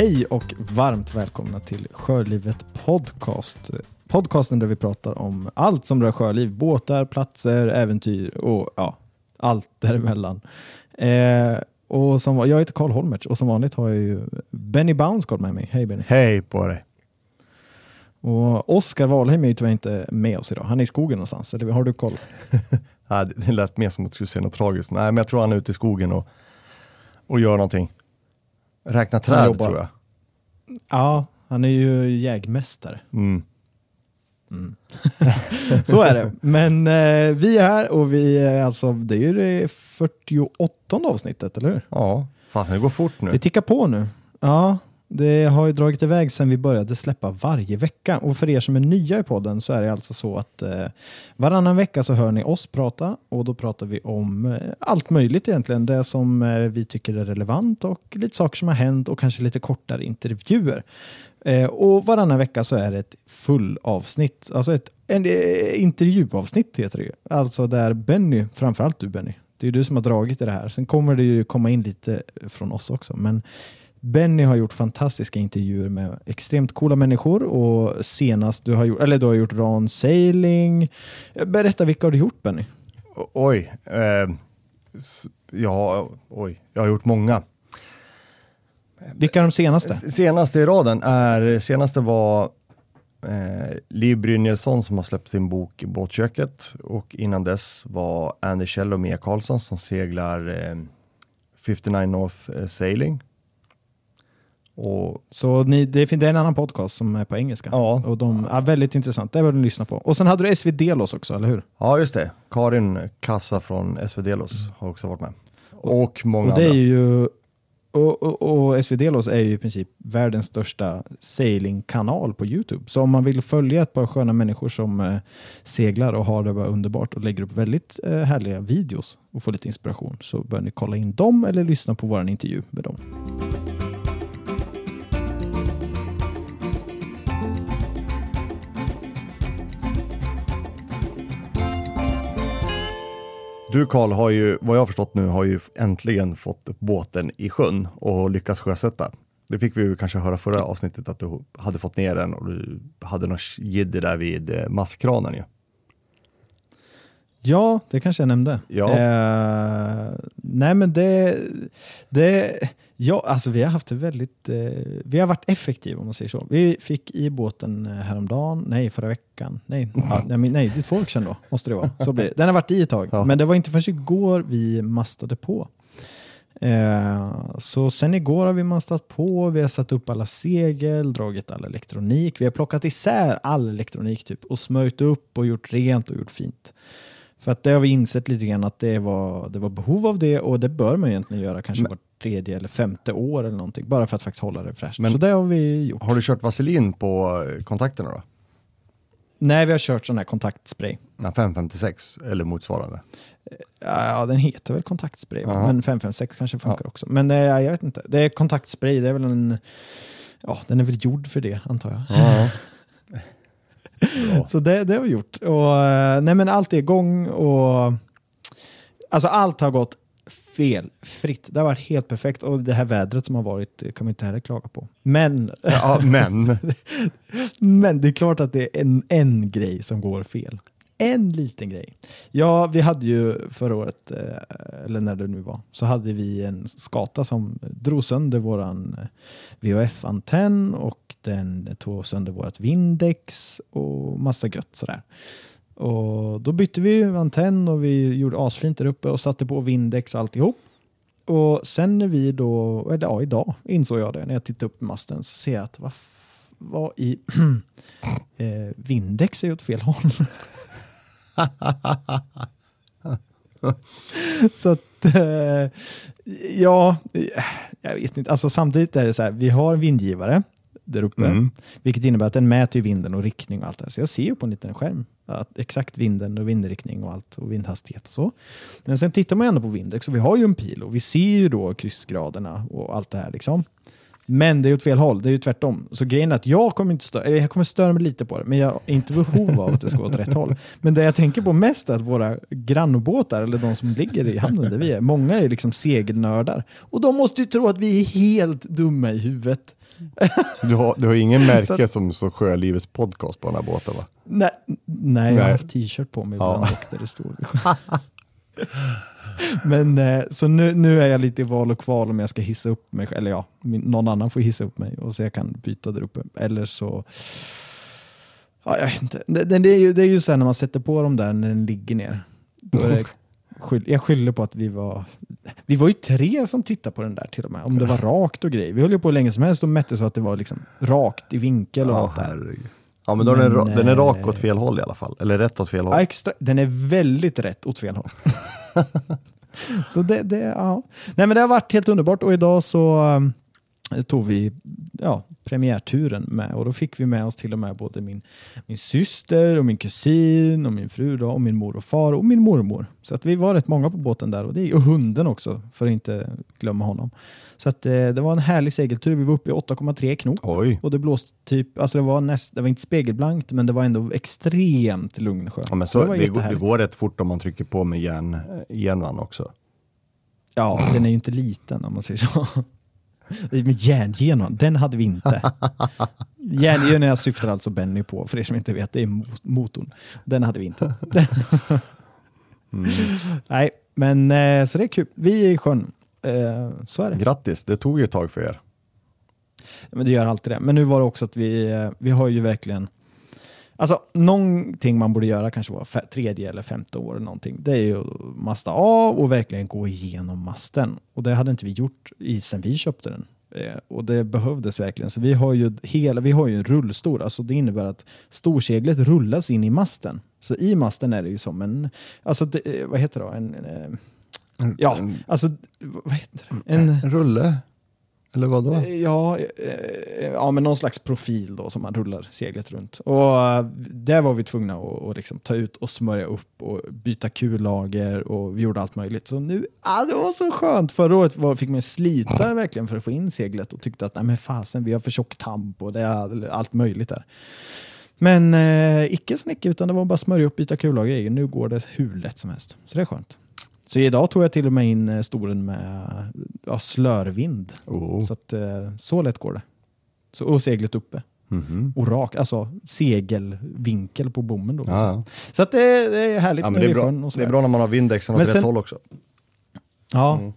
Hej och varmt välkomna till Sjölivet Podcast. Podcasten där vi pratar om allt som rör sjöliv, båtar, platser, äventyr och ja, allt däremellan. Eh, och som, jag heter Karl Holmertz och som vanligt har jag ju Benny Bounsgård med mig. Hej Benny! Hej på dig! Och Oskar Wahlheim är ju tyvärr inte med oss idag. Han är i skogen någonstans, eller har du koll? det lät mer som att du skulle säga något tragiskt. Nej, men jag tror han är ute i skogen och, och gör någonting. Räkna träd tror jag. Ja, han är ju jägmästare. Mm. Mm. så är det. Men eh, vi är här och vi alltså, det är ju det 48 avsnittet, eller hur? Ja, fast det går fort nu. Vi tickar på nu. Ja, det har ju dragit iväg sedan vi började släppa varje vecka. Och för er som är nya i podden så är det alltså så att eh, varannan vecka så hör ni oss prata och då pratar vi om eh, allt möjligt egentligen. Det som eh, vi tycker är relevant och lite saker som har hänt och kanske lite kortare intervjuer. Eh, och varannan vecka så är det ett full avsnitt, alltså ett en, eh, intervjuavsnitt heter det ju. Alltså där Benny, framförallt du Benny, det är ju du som har dragit i det här. Sen kommer det ju komma in lite från oss också. Men Benny har gjort fantastiska intervjuer med extremt coola människor och senast du har gjort, eller du har gjort Ran Sailing. Berätta, vilka har du gjort Benny? Oj, eh, ja, oj, jag har gjort många. Vilka är de senaste? Senaste i raden är, senaste var eh, Liv Brynjelsson som har släppt sin bok Båtköket och innan dess var Andy Kjell och Mia Karlsson som seglar eh, 59 North eh, Sailing och, så ni, det, är en annan podcast som är på engelska. Ja. Och de är väldigt intressant. Det bör ni lyssna på. Och sen hade du SV Delos också, eller hur? Ja, just det. Karin Kassa från SV Delos har också varit med. Och många och det andra. Är ju, och, och, och SV Delos är ju i princip världens största sailingkanal på Youtube. Så om man vill följa ett par sköna människor som eh, seglar och har det bara underbart och lägger upp väldigt eh, härliga videos och får lite inspiration så bör ni kolla in dem eller lyssna på vår intervju med dem. Du Karl har ju, vad jag har förstått nu, har ju äntligen fått upp båten i sjön och lyckats sjösätta. Det fick vi ju kanske höra förra avsnittet att du hade fått ner den och du hade något jidder där vid eh, masskranen ju. Ja, det kanske jag nämnde. Ja. Eh, nej, men det, det, ja, alltså vi har haft det väldigt, eh, vi har varit effektiva om man säger så. Vi fick i båten eh, häromdagen, nej förra veckan, nej, ja, nej, nej det är två veckor sedan då, måste det vara. Så blir det. Den har varit i ett tag, ja. men det var inte förrän igår vi mastade på. Eh, så sen igår har vi mastat på, vi har satt upp alla segel, dragit all elektronik, vi har plockat isär all elektronik typ och smörjt upp och gjort rent och gjort fint. För att det har vi insett lite grann att det var, det var behov av det och det bör man egentligen göra kanske var tredje eller femte år eller någonting. Bara för att faktiskt hålla det fräscht. Men så det har vi gjort. Har du kört vaselin på eh, kontakterna då? Nej, vi har kört sån här kontaktspray. Na, 556 eller motsvarande? Ja, den heter väl kontaktspray, -huh. men 556 kanske funkar ja. också. Men äh, jag vet inte. Det är kontaktspray, det är väl en... Ja, den är väl gjord för det, antar jag. -huh. Så det, det har vi gjort. Och, eh, nej, men allt är igång och alltså allt har gått felfritt. Det har varit helt perfekt och det här vädret som har varit kan man inte heller klaga på. Men, ja, men. men det är klart att det är en, en grej som går fel en liten grej. Ja, vi hade ju förra året, eh, eller när det nu var, så hade vi en skata som drog sönder våran eh, VHF-antenn och den tog sönder vårat Vindex och massa gött sådär. Och då bytte vi antenn och vi gjorde asfint där uppe och satte på Vindex och alltihop. Och sen när vi då, eller ja idag insåg jag det, när jag tittade upp masten så ser jag att vad, vad i eh, Vindex är åt fel håll. så att, eh, ja, jag vet inte. Alltså samtidigt är det så här, vi har vindgivare där uppe, mm. vilket innebär att den mäter vinden och riktning och allt det här. Så jag ser ju på en liten skärm att exakt vinden och vindriktning och allt och vindhastighet och så. Men sen tittar man ändå på Vindex och vi har ju en pil och vi ser ju då kryssgraderna och allt det här liksom. Men det är åt fel håll, det är ju tvärtom. Så grejen är att jag kommer inte störa, jag kommer störa mig lite på det, men jag har inte behov av att det ska gå åt rätt håll. Men det jag tänker på mest är att våra grannbåtar, eller de som ligger i hamnen där vi är, många är liksom segelnördar. Och de måste ju tro att vi är helt dumma i huvudet. Du har, du har ingen märke att- som står Sjölivets podcast på den här båten va? Nej, nej, jag har Nej. haft t-shirt på mig Ja. ibland och där det står. Men eh, så nu, nu är jag lite i val och kval om jag ska hissa upp mig, eller ja, någon annan får hissa upp mig och så jag kan byta där uppe. Eller så, ja, jag vet inte. Det, det, är ju, det är ju så här när man sätter på dem där när den ligger ner. Då är det, jag skyller på att vi var, vi var ju tre som tittade på den där till och med, om det var rakt och grejer. Vi höll ju på länge som helst och mätte så att det var liksom rakt i vinkel och allt det här. herregud. Ja men då är den, Men, ra- den är rak eh, åt fel håll i alla fall. Eller rätt åt fel håll. Ja, extra, den är väldigt rätt åt fel håll. så det, det, ja. Nej, men det har varit helt underbart och idag så um, tog vi ja, premiärturen med och då fick vi med oss till och med både min, min syster och min kusin och min fru då, och min mor och far och min mormor. Så att vi var rätt många på båten där och, det, och hunden också för att inte glömma honom. Så att, eh, det var en härlig segeltur. Vi var uppe i 8,3 knop. Oj. Och det blåste typ, alltså det var, näst, det var inte spegelblankt men det var ändå extremt lugn sjö. Ja, men så, var det, går, det går rätt fort om man trycker på med järn, järnvagn också. Ja, den är ju inte liten om man säger så. Med järngenom, den hade vi inte. Järngenom jag syftar alltså Benny på, för er som inte vet, det är mo- motorn. Den hade vi inte. Mm. Nej, men eh, så det är kul. Vi är i sjön. Eh, Så är det. Grattis, det tog ju ett tag för er. Men det gör alltid det. Men nu var det också att vi, eh, vi har ju verkligen Alltså någonting man borde göra kanske var tredje eller femte år eller någonting. Det är ju att masta av och verkligen gå igenom masten. Och det hade inte vi gjort i, sen vi köpte den. Eh, och det behövdes verkligen. Så vi har ju hela, vi har ju en rullstor. Alltså det innebär att storseglet rullas in i masten. Så i masten är det ju som en, alltså det, eh, vad heter det då? En, en, eh, ja, En, alltså vad heter det? En, en rulle? Eller vad då? Eh, ja, eh, eh, ja, men någon slags profil då som man rullar seglet runt. Och där var vi tvungna att, att liksom ta ut och smörja upp och byta kullager och vi gjorde allt möjligt. Så nu, ja, det var så skönt. Förra året var, fick man slita verkligen för att få in seglet och tyckte att nej men fasen, vi har för tjock tamp och det är allt möjligt där. Men eh, icke snicka, utan det var bara smörja upp, byta kullager. Nu går det hur lätt som helst. Så det är skönt. Så idag tog jag till och med in eh, storen med ja, slörvind. Oh. Så, att, eh, så lätt går det. Så, och seglet uppe. Mhm. Och rak, alltså segelvinkel på bommen. Då. Ja, ja. Så att det, det är härligt ja, men det, är bra. det är bra när man har vindexen åt Men rätt sen- håll också. Ja. Mm.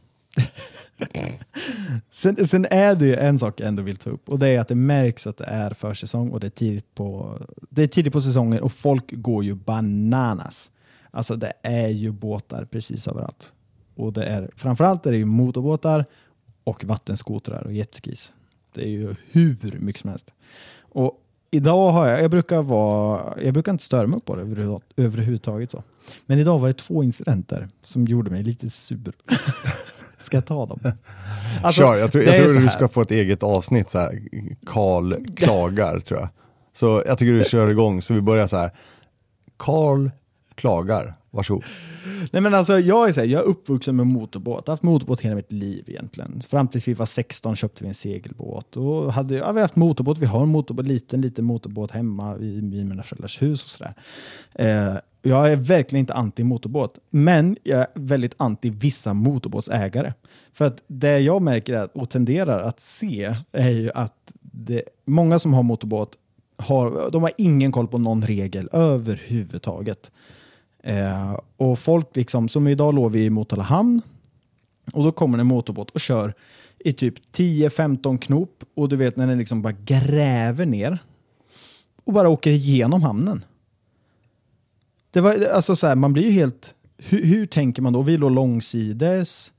sen, sen är det ju en sak jag ändå vill ta upp och det är att det märks att det är försäsong och det är tidigt på, det är tidigt på säsongen och folk går ju bananas. Alltså det är ju båtar precis överallt. Och det är, framförallt är det ju motorbåtar och vattenskotrar och jetskis. Det är ju hur mycket som helst. Och idag har jag, jag brukar vara, jag brukar inte störa mig på det överhuvud- överhuvudtaget så. Men idag var det två incidenter som gjorde mig lite sur. Ska jag ta dem? Alltså, Kör, jag tror, jag tror du ska få ett eget avsnitt, så här, Karl klagar tror jag. Så jag tycker du kör igång, så vi börjar så här. Karl klagar, varsågod. Nej men alltså jag är, så här, jag är uppvuxen med motorbåt. Jag har haft motorbåt hela mitt liv egentligen. Fram tills vi var 16 köpte vi en segelbåt. Och hade, ja, vi har haft motorbåt, vi har en motorbåt, liten, liten motorbåt hemma i, i mina föräldrars hus och sådär. Eh, jag är verkligen inte anti motorbåt, men jag är väldigt anti vissa motorbåtsägare. För att det jag märker att, och tenderar att se är ju att det, många som har motorbåt har, de har ingen koll på någon regel överhuvudtaget. Eh, och folk liksom, som idag låg vi i Motala hamn och då kommer en motorbåt och kör i typ 10-15 knop och du vet när den liksom bara gräver ner och bara åker igenom hamnen. Det var alltså så här, man blir ju helt, hur, hur tänker man då? Vi låg långsides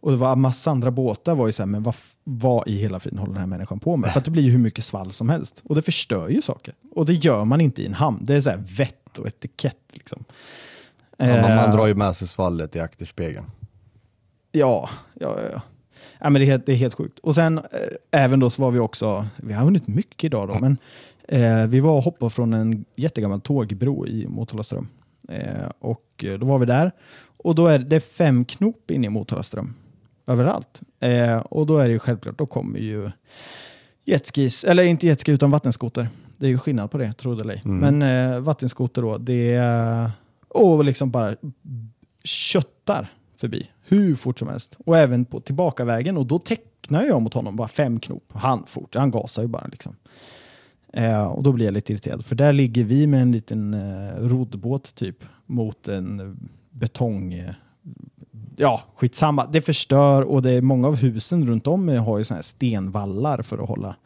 och det var massa andra båtar var ju så här, men vad, vad i hela friden håller den här människan på med? För att det blir ju hur mycket svall som helst. Och det förstör ju saker. Och det gör man inte i en hamn. Det är så här vett och etikett liksom. Ja, man, Eh, man drar ju med sig svallet i akterspegeln. Ja, ja, ja. ja. men det, är helt, det är helt sjukt. Och sen eh, även då så var vi också, vi har hunnit mycket idag då, men eh, vi var och hoppade från en jättegammal tågbro i Motalaström. Eh, och eh, då var vi där och då är det fem knop in i Motalaström. överallt. Eh, och då är det ju självklart, då kommer ju jetskis, eller inte jetski utan vattenskoter. Det är ju skillnad på det, tro det eller ej. Mm. Men eh, vattenskoter då, det är... Och liksom bara köttar förbi hur fort som helst. Och även på tillbakavägen. Och då tecknar jag mot honom bara fem knop. Han fort, han gasar ju bara liksom. Eh, och då blir jag lite irriterad. För där ligger vi med en liten eh, roddbåt typ mot en betong... Eh, ja, skitsamma. Det förstör och det är många av husen runt om har ju såna här stenvallar för att hålla,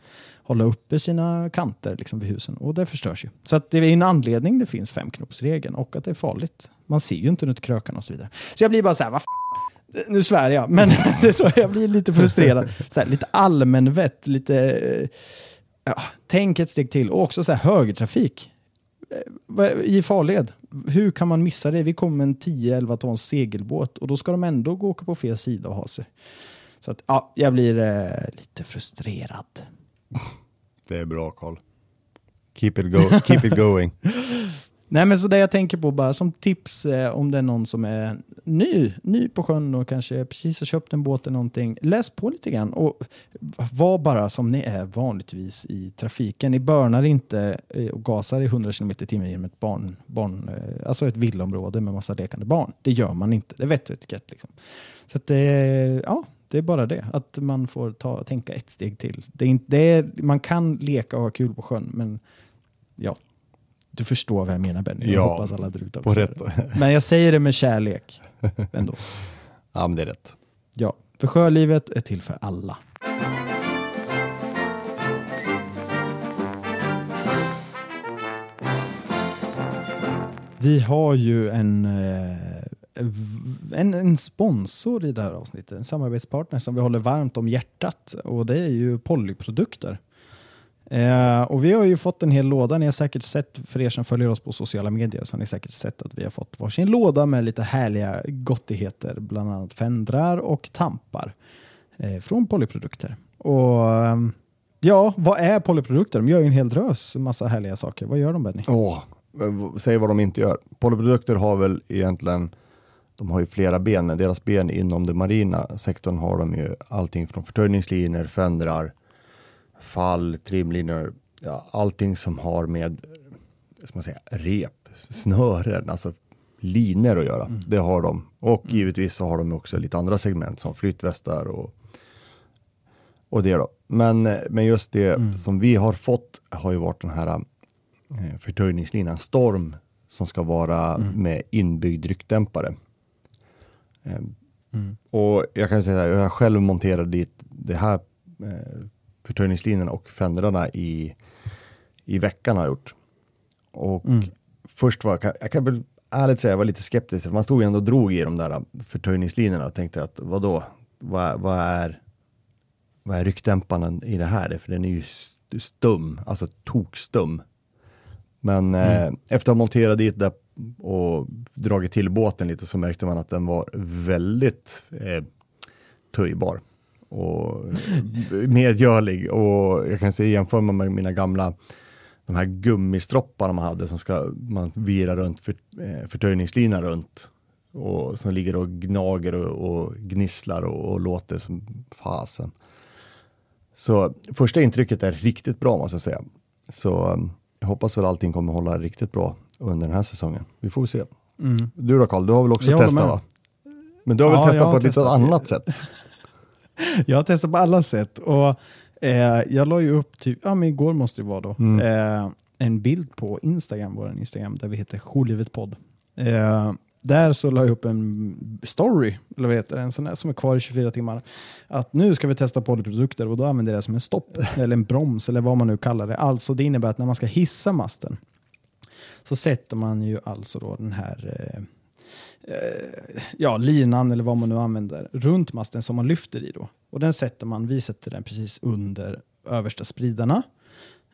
hålla uppe sina kanter liksom vid husen. Och det förstörs ju. Så att det är en anledning det finns femknopsregeln och att det är farligt. Man ser ju inte runt krökarna och så vidare. Så jag blir bara så här, vad? Nu svär jag, men det är så, jag blir lite frustrerad. Så här, lite allmänvett, lite... Eh, ja, tänk ett steg till. Och också så här, högertrafik eh, i farled. Hur kan man missa det? Vi kommer med en 10-11 tons segelbåt och då ska de ändå gå åka på fel sida och ha sig. Så att, ja, jag blir eh, lite frustrerad. Det är bra Karl. Keep it, go keep it going. Nej, men så det jag tänker på bara som tips eh, om det är någon som är ny, ny på sjön och kanske precis har köpt en båt eller någonting. Läs på lite grann och var bara som ni är vanligtvis i trafiken. Ni börnar inte eh, och gasar i 100 km i timmen genom ett barn, barn eh, alltså ett villaområde med massa lekande barn. Det gör man inte. Det är vett och etikett liksom. Så att eh, ja, det är bara det. Att man får ta, tänka ett steg till. Det är inte, det är, man kan leka och ha kul på sjön, men ja, du förstår vad jag menar Benny. Jag Ja, hoppas alla där ute också. Men jag säger det med kärlek ändå. Ja, men det är rätt. Ja, för sjölivet är till för alla. Vi har ju en, eh, en, en sponsor i det här avsnittet, en samarbetspartner som vi håller varmt om hjärtat och det är ju Pollyprodukter. Eh, och vi har ju fått en hel låda. Ni har säkert sett, för er som följer oss på sociala medier, så har ni säkert sett att vi har fått varsin låda med lite härliga gottigheter, bland annat fendrar och tampar eh, från Polyprodukter. Och ehm, ja, vad är Polyprodukter? De gör ju en hel drös massa härliga saker. Vad gör de Benny? Åh, säg vad de inte gör. Polyprodukter har väl egentligen, de har ju flera ben, men deras ben inom den marina sektorn har de ju allting från förtöjningslinor, fendrar, fall, trimlinor, ja, allting som har med ska man säga, rep, snören, alltså linor att göra. Det har de. Och givetvis så har de också lite andra segment som flytvästar och, och det då. Men, men just det som vi har fått har ju varit den här eh, förtöjningslinan Storm som ska vara med inbyggd ryckdämpare. Eh, Och jag kan säga att jag själv monterat dit det här eh, förtöjningslinorna och fendrarna i, i veckan har jag gjort. Och först var jag, jag kan väl ärligt säga, jag var lite skeptisk. Man stod ju ändå och drog i de där förtöjningslinorna och tänkte att vadå, vad, vad är vad är ryckdämparen i det här? För den är ju st- stum, alltså tokstum. Men eh, efter att ha monterat dit det och dragit till båten lite så märkte man att den var väldigt eh, töjbar och medgörlig. Och jag kan säga jämför man med mina gamla de här gummistropparna man hade som ska man vira runt för, eh, förtöjningslinan runt och som ligger och gnager och, och gnisslar och, och låter som fasen. Så första intrycket är riktigt bra måste jag säga. Så um, jag hoppas väl allting kommer hålla riktigt bra under den här säsongen. Vi får se. Du då Karl, du har väl också Jag testat va? Men du har väl Ja, jag testat har på ett lite testat. annat sätt? Jag har testat på alla sätt. Och, eh, jag la ju upp, typ, ja men igår måste det vara då, Mm. eh, en bild på Instagram, vår Instagram, där vi heter Jourlivet podd. Eh, där så la jag upp en story, eller vad heter det, en sån där som är kvar i 24 timmar. Att nu ska vi testa poddprodukter och då använder jag det som en stopp, eller en broms, eller vad man nu kallar det. Alltså det innebär att när man ska hissa masten så sätter man ju alltså då den här eh, eh, ja, linan eller vad man nu använder runt masten som man lyfter i då. Och den sätter man, vi sätter den precis under översta spridarna.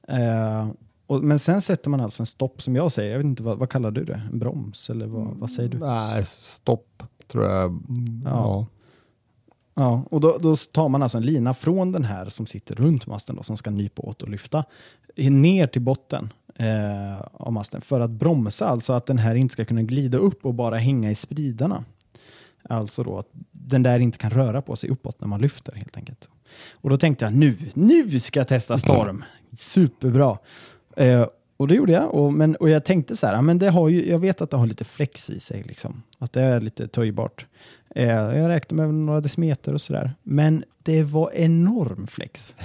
Eh, och, men sen sätter man alltså en stopp som jag säger, jag vet inte vad, vad kallar du det? En broms eller vad, vad säger du? Nej, stopp tror jag. Ja. Ja. Ja, och då, då tar man alltså en lina från den här som sitter runt masten då, som ska nypa åt och lyfta ner till botten eh, av masten för att bromsa, alltså att den här inte ska kunna glida upp och bara hänga i spridarna. Alltså då att den där inte kan röra på sig uppåt när man lyfter helt enkelt. Och då tänkte jag nu, nu ska jag testa storm. Superbra. Eh, och det gjorde jag. Och, men, och jag tänkte så här, men det har ju, jag vet att det har lite flex i sig. Liksom. Att det är lite töjbart. Eh, jag räknade med några decimeter och sådär. Men det var enorm flex.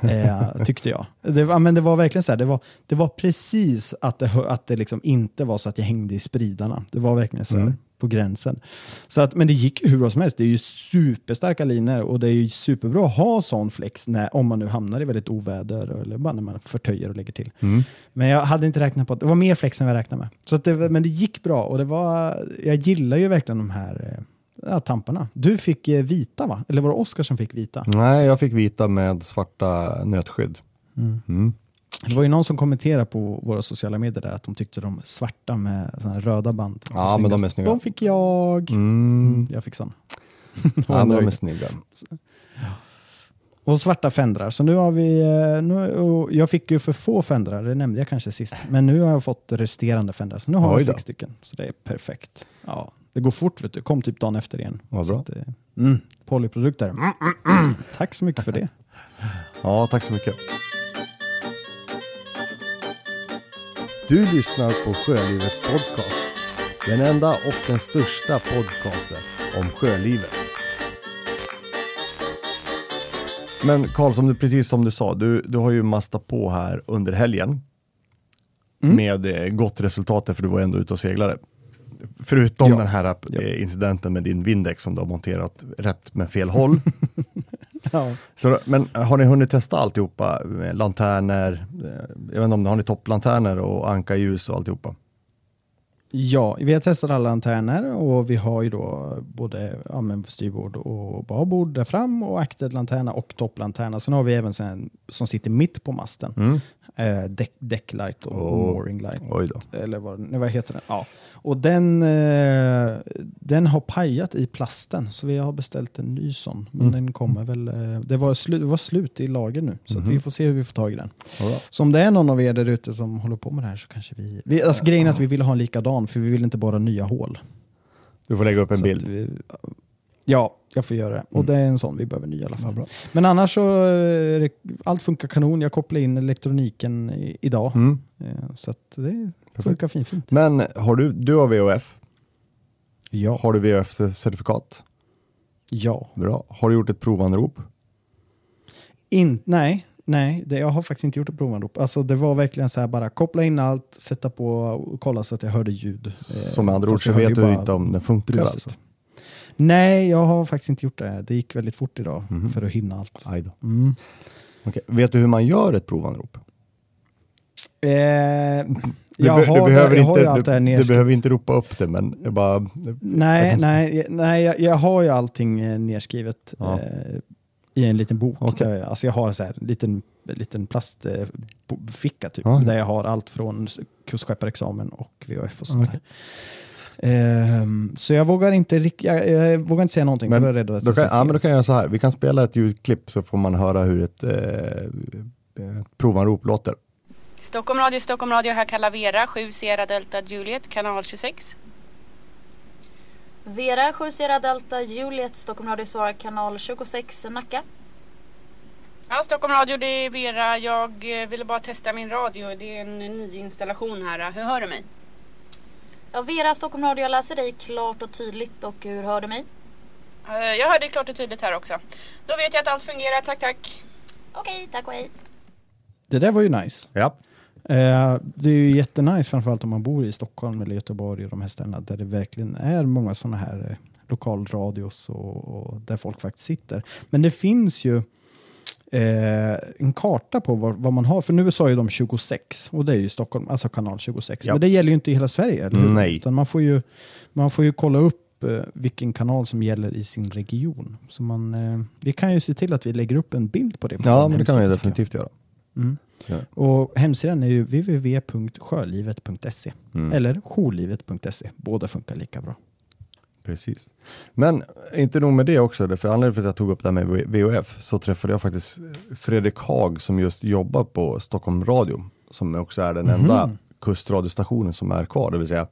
Eh, tyckte jag. Det, men det var verkligen så här, det var, det var precis att det, att det liksom inte var så att jag hängde i spridarna. Det var verkligen så här, Mm. på gränsen. Så att, men det gick ju hur bra som helst. Det är ju superstarka linor och det är ju superbra att ha sån flex när, om man nu hamnar i väldigt oväder eller bara när man förtöjer och lägger till. Mm. Men jag hade inte räknat på att det var mer flex än vad jag räknade med. Så att det, men det gick bra och det var, jag gillar ju verkligen de här eh, ja, tamparna. Du fick eh, vita va? Eller var det Oskar som fick vita? Nej, jag fick vita med svarta nötskydd. Mm. Det var ju någon som kommenterade på våra sociala medier där att de tyckte de svarta med såna röda band. Ja, men de är snygga. De fick jag. Mm. Jag fick sån. Ja, men de är snygga. Och svarta fendrar. Så nu har vi, eh, nu, jag fick ju för få fendrar, det nämnde jag kanske sist. Men nu har jag fått resterande fendrar. Så nu har jag sex stycken. Så det är perfekt. Ja, det går fort, vet du. Kom typ dagen efter igen. Vad Så bra. att, eh, mm, polyprodukter. Tack så mycket för det. Ja, tack så mycket. Du lyssnar på Sjölivets podcast. Den enda och den största podcasten om sjölivet. Men Karl, som du, precis som du sa, du, du har ju mastat på här under helgen. Mm. Med eh, gott resultat, för du var ändå ute och seglade. Förutom Ja. den här eh, incidenten med din Windex som du har monterat rätt med fel håll. Ja. Så, men har ni hunnit testa alltihopa? Med Lanterner, eh, jag vet inte om ni har ni topplanterner och ankarljus och alltihopa? Ja, vi har testat alla lanterner och vi har ju då både ja, men styrbord och babord där fram och akted lanterna och topplanterna. Sen har vi även en som sitter mitt på masten. Mm. Eh, deck, decklight och Oh. mooring light. Eller vad, vad heter den? Ja. Och den, eh, den har pajat i plasten så vi har beställt en ny sån. Men Mm. den kommer väl, eh, det, var slu, det var slut i lager nu så Mhm. vi får se hur vi får tag i den. Ja, bra. Så om det är någon av er där ute som håller på med det här så kanske vi... vi alltså grejen är att vi vill ha en likadan för vi vill inte bara nya hål. Du får lägga upp en Så bild. Vi, ja, jag får göra det. Och Mm. det är en sån vi behöver ny i alla Ja, fall. bra. Men annars så, eh, allt funkar kanon. Jag kopplade in elektroniken i, idag. Mm. Eh, Så att det Perfekt. funkar fint. fint. Men har du, du har VHF, Ja. har du VHF-certifikat? ja. Bra. Har du gjort ett provanrop? In, nej, nej det, jag har faktiskt inte gjort ett provanrop. Alltså det var verkligen så här bara koppla in allt, sätta på och kolla så att jag hörde ljud. Eh, Så med andra ord så vet du inte om den funkar bruset. alltså? Nej, jag har faktiskt inte gjort det. Det gick väldigt fort idag Mhm. för att hinna allt. Aj. Mm. Okej. Vet du hur man gör ett provanrop? Eh, Du, jag, har, du, behöver jag inte, du, du behöver inte ropa upp det, men jag bara... jag Nej, kan- nej, nej jag, jag har ju allting eh, nedskrivet Ja. eh, i en liten bok. Där, alltså jag har så här, en liten, liten plastficka typ, Ja. där jag har allt från kustskepparexamen och VHF och sånt Okej. där. Ehm, så jag vågar inte, jag, jag vågar inte säga någonting Men för jag är rädd att Då jag kan, ja, men då kan jag göra så här, vi kan spela ett ljudklipp så får man höra hur ett eh, eh, provanrop låter. Stockholm Radio, Stockholm Radio, här kallar Vera, 7 Sierra Delta Juliet, kanal 26. Vera 7 Sierra Delta Juliet Stockholm Radio svarar kanal 26 Nacka. Ja, Stockholm Radio, det är Vera. Jag eh, ville bara testa min radio. Det är en ny installation här. Hur hör du mig? Ja, Vera Stockholm Radio jag läser dig klart och tydligt och hur hör du mig? Eh, Jag hör dig klart och tydligt här också. Då vet jag att allt fungerar. Tack, tack. Okej, tack och hej. Det där var ju nice. Ja. Eh, det är ju jättenice, framförallt om man bor i Stockholm eller Göteborg och de här ställena där det verkligen är många sådana här eh, lokalradios och, och där folk faktiskt sitter. Men det finns ju eh, en karta på vad, vad man har, för nu sa ju de 26 och det är ju Stockholm, alltså kanal 26. Ja. Men det gäller ju inte i hela Sverige, eller hur? Nej. Utan man får ju, man får ju kolla upp eh, vilken kanal som gäller i sin region. Så man, vi kan ju se till att vi lägger upp en bild på det. på Ja, men det kan vi definitivt göra. Mm. Ja. Och hemsidan är ju www.sjölivet.se Mm. eller jourlivet.se. Båda funkar lika bra. Precis. Men inte nog med det också, för anledningen till att jag tog upp det här med VHF så träffade jag faktiskt Fredrik Haag som just jobbar på Stockholm Radio, som också är den enda Mhm. kustradiostationen som är kvar, det vill säga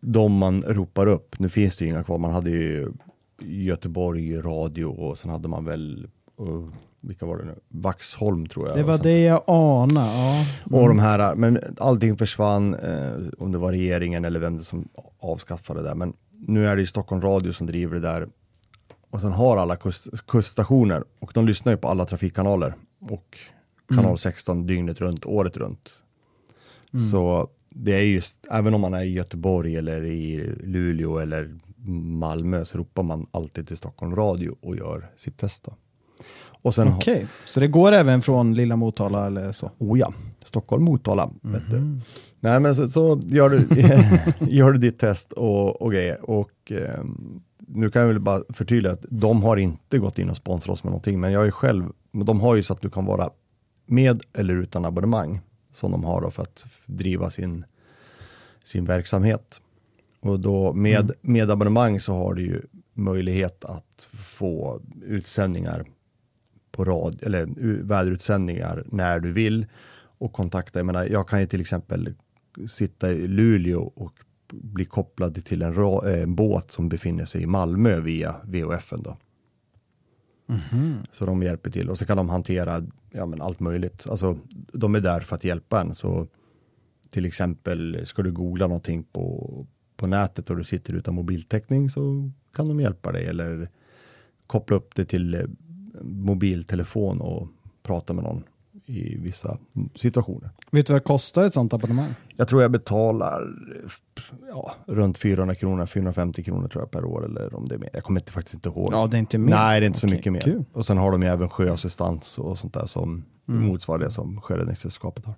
de man ropar upp. Nu finns det ju inga kvar. Man hade ju Göteborg radio och sen hade man väl, uh, vilka var det nu? Vaxholm tror jag. Det var Och det jag anade. Ja. Och de här, men allting försvann, eh, om det var regeringen eller vem det som avskaffade det. Men nu är det ju Stockholm Radio som driver det där. Och sen har alla kust, kuststationer och de lyssnar ju på alla trafikkanaler. Och kanal Mm. 16 dygnet runt, året runt. Så det är just, även om man är i Göteborg eller i Luleå eller Malmö så ropar man alltid till Stockholm Radio och gör sitt test. Då. Och sen, Okej, så det går även från lilla Motala eller så? oh ja, Stockholm, Motala. Vet du. Mhm. Nej men så, så gör, du, gör du ditt test och, och grejer. Och ehm, nu kan jag väl bara förtydliga att de har inte gått in och sponsrat oss med någonting, men jag är själv, de har ju så att du kan vara med eller utan abonnemang som de har för att driva sin, sin verksamhet. Och då med, med abonnemang så har du ju möjlighet att få utsändningar på rad, eller väderutsändningar när du vill och kontakta. Jag menar, jag kan ju till exempel sitta i Luleå och bli kopplad till en, ra, eh, en båt som befinner sig i Malmö via VHF. Då. Så de hjälper till och så kan de hantera ja, men allt möjligt. Alltså, de är där för att hjälpa en. Så till exempel ska du googla någonting på, på nätet och du sitter utan mobiltäckning så kan de hjälpa dig eller koppla upp det till eh, mobiltelefon och prata med någon i vissa situationer. Vet du vad det kostar ett sånt abonnemang? Jag tror jag betalar ja, runt 400 kronor, 450 kronor tror jag per år eller om det är mer. Jag kommer inte, faktiskt inte ihåg. Ja, det är inte mer. Nej, det är inte så Okej, mycket mer. kul. Och sen har de ju även sjöassistans och sånt där som Mm. motsvarar det som Sjöräddningssällskapet har.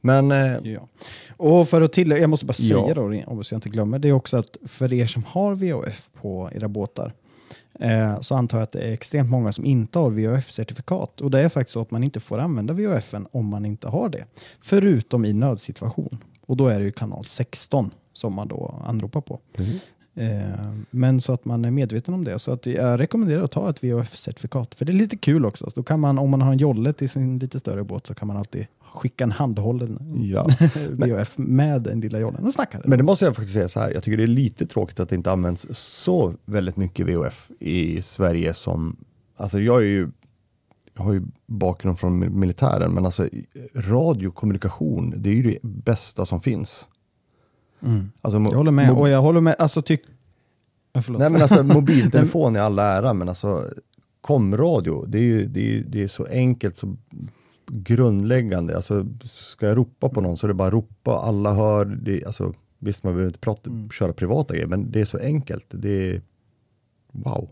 Men eh, Ja. Och för att tillägga, jag måste bara säga Ja. då, om jag inte glömmer, det är också att för er som har VHF på era båtar eh, så antar jag att det är extremt många som inte har VHF-certifikat. Och det är faktiskt så att man inte får använda VHF om man inte har det. Förutom i nödsituation. Och då är det ju kanal 16 som man då anropar på. Eh, men så att man är medveten om det. Så att jag rekommenderar att ta ett VHF-certifikat. För det är lite kul också. Så då kan man, om man har en jolle till sin lite större båt så kan man alltid skicka en handhållen ja. VHF med den lilla jollen och snacka. Men det måste jag faktiskt säga så här, jag tycker det är lite tråkigt att det inte används så väldigt mycket VHF i Sverige som, alltså jag är ju, jag har ju bakgrund från mil- militären, men alltså radiokommunikation, det är ju det bästa som finns. Mm. Alltså, Jag håller med. Och jag håller med. Alltså, tyck... Förlåt. Nej men alltså mobiltelefon i all ära, men alltså komradio, det är ju det är, det är så enkelt, så grundläggande. Alltså ska jag ropa på någon så är det bara att ropa, alla hör. Det, alltså, visst, man behöver inte prata, Mm. köra privata grejer, men det är så enkelt. Det är wow.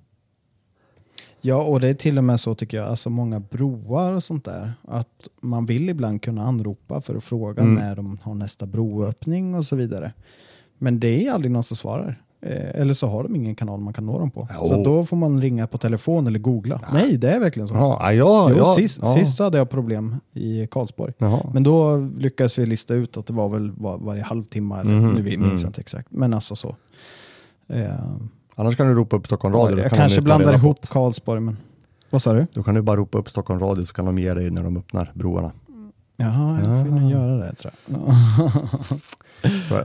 Ja, och det är till och med så tycker jag, alltså många broar och sånt där, att man vill ibland kunna anropa för att fråga Mm. när de har nästa broöppning och så vidare. Men det är aldrig någon som svarar. Eh, eller så har de ingen kanal man kan nå dem på. Jo. Så då får man ringa på telefon eller googla. Nej, det är verkligen så. Ja, ja, jo, ja, sist, ja. sist hade jag problem i Karlsborg. Jaha. Men då lyckades vi lista ut att det var väl var, varje halvtimme, eller Mhm, nu minns mm. jag inte exakt. Men alltså så. Eh, Annars kan du ropa upp Stockholm Radio. då jag kan kanske blandar på ihop. Karlsborg, men vad sa du? Då kan du bara ropa upp Stockholm Radio så kan de ge dig när de öppnar broarna. Jaha, jag får Ah. nog göra det tror jag.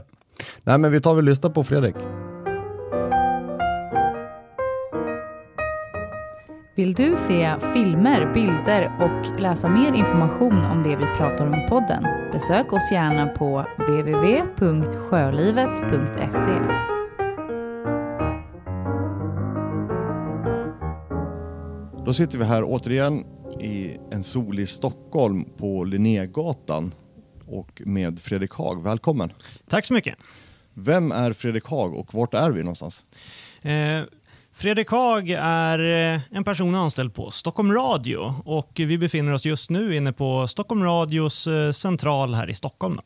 Nej men vi tar väl och lyssnar på Fredrik. Vill du se filmer, bilder och läsa mer information om det vi pratar om i podden? Besök oss gärna på www.sjölivet.se. Då sitter vi här återigen i en solig Stockholm på Linnégatan och med Fredrik Haag. Välkommen! Tack så mycket. Vem är Fredrik Haag och vart är vi någonstans? Eh, Fredrik Haag är eh, en person anställd på Stockholm Radio och vi befinner oss just nu inne på Stockholm Radios eh, central här i Stockholm.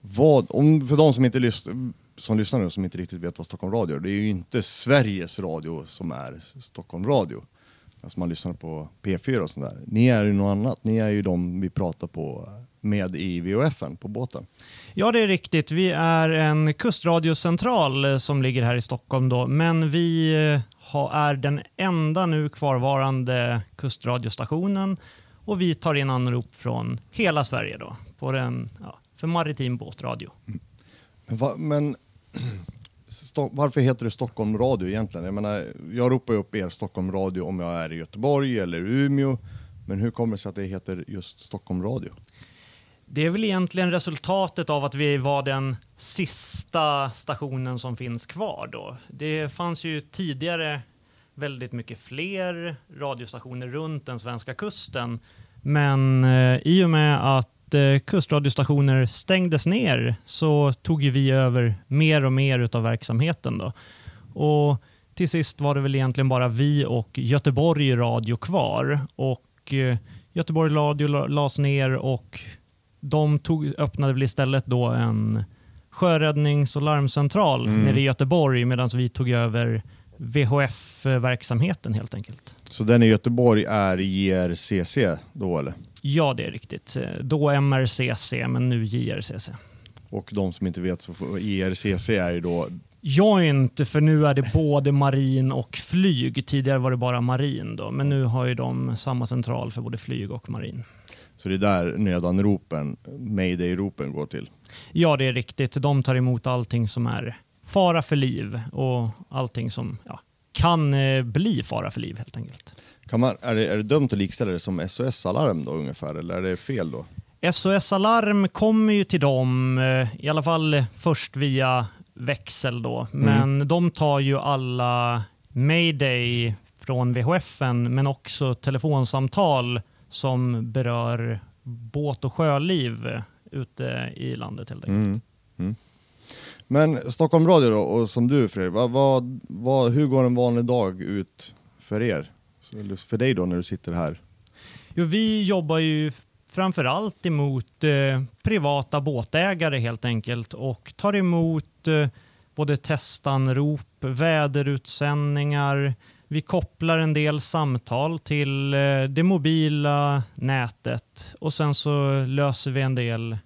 Vad, om, för de som, inte lys- som lyssnar nu som inte riktigt vet vad Stockholm Radio är, det är ju inte Sveriges Radio som är Stockholm Radio. Alltså man lyssnar på P4 och sånt där. Ni är ju något annat, ni är ju de vi pratar på med i VHFen på båten. Ja, det är riktigt. Vi är en kustradiocentral eh, som ligger här i Stockholm då, men vi eh, är den enda nu kvarvarande kustradiostationen och vi tar in anrop från hela Sverige då, på den, ja, för maritim båtradio. Men, va, men varför heter det Stockholm Radio egentligen? Jag menar, jag ropar upp er Stockholm Radio om jag är i Göteborg eller Umeå. Men hur kommer det sig att det heter just Stockholm Radio? Det är väl egentligen resultatet av att vi var den sista stationen som finns kvar då. Det fanns ju tidigare väldigt mycket fler radiostationer runt den svenska kusten. Men eh, i och med att eh, kustradiostationer stängdes ner så tog ju vi över mer och mer utav verksamheten då. Och till sist var det väl egentligen bara vi och Göteborg Radio kvar. Och eh, Göteborg Radio lades ner och de tog, öppnade väl istället då en sjöräddnings och larmcentral Mm. nere i Göteborg medan vi tog över VHF-verksamheten helt enkelt. Så den i Göteborg är JRCC då eller? Ja, det är riktigt. Då MRCC, men nu JRCC. Och de som inte vet så IRCC är ju då, Joint, för nu är det både marin och flyg. Tidigare var det bara marin då, men nu har ju de samma central för både flyg och marin. Så det är där nödanropen, mayday-ropen går till. Ja, det är riktigt. De tar emot allting som är fara för liv och allting som ja, kan eh, bli fara för liv helt enkelt. Kan man, är, det, är det dumt att likställa det som SOS-alarm då ungefär, eller är det fel då? SOS Alarm kommer ju till dem, eh, i alla fall först via växel då, men de tar ju alla mayday från VHFen, men också telefonsamtal som berör båt och sjöliv ute i landet helt enkelt. Mm. Mm. Men Stockholm Radio då, och som du Fredrik, vad, vad, vad, hur går en vanlig dag ut för er? Eller för dig då när du sitter här? Jo, vi jobbar ju framför allt emot eh, privata båtägare helt enkelt och tar emot eh, både testanrop, väderutsändningar. Vi kopplar en del samtal till eh, det mobila nätet och sen så löser vi en del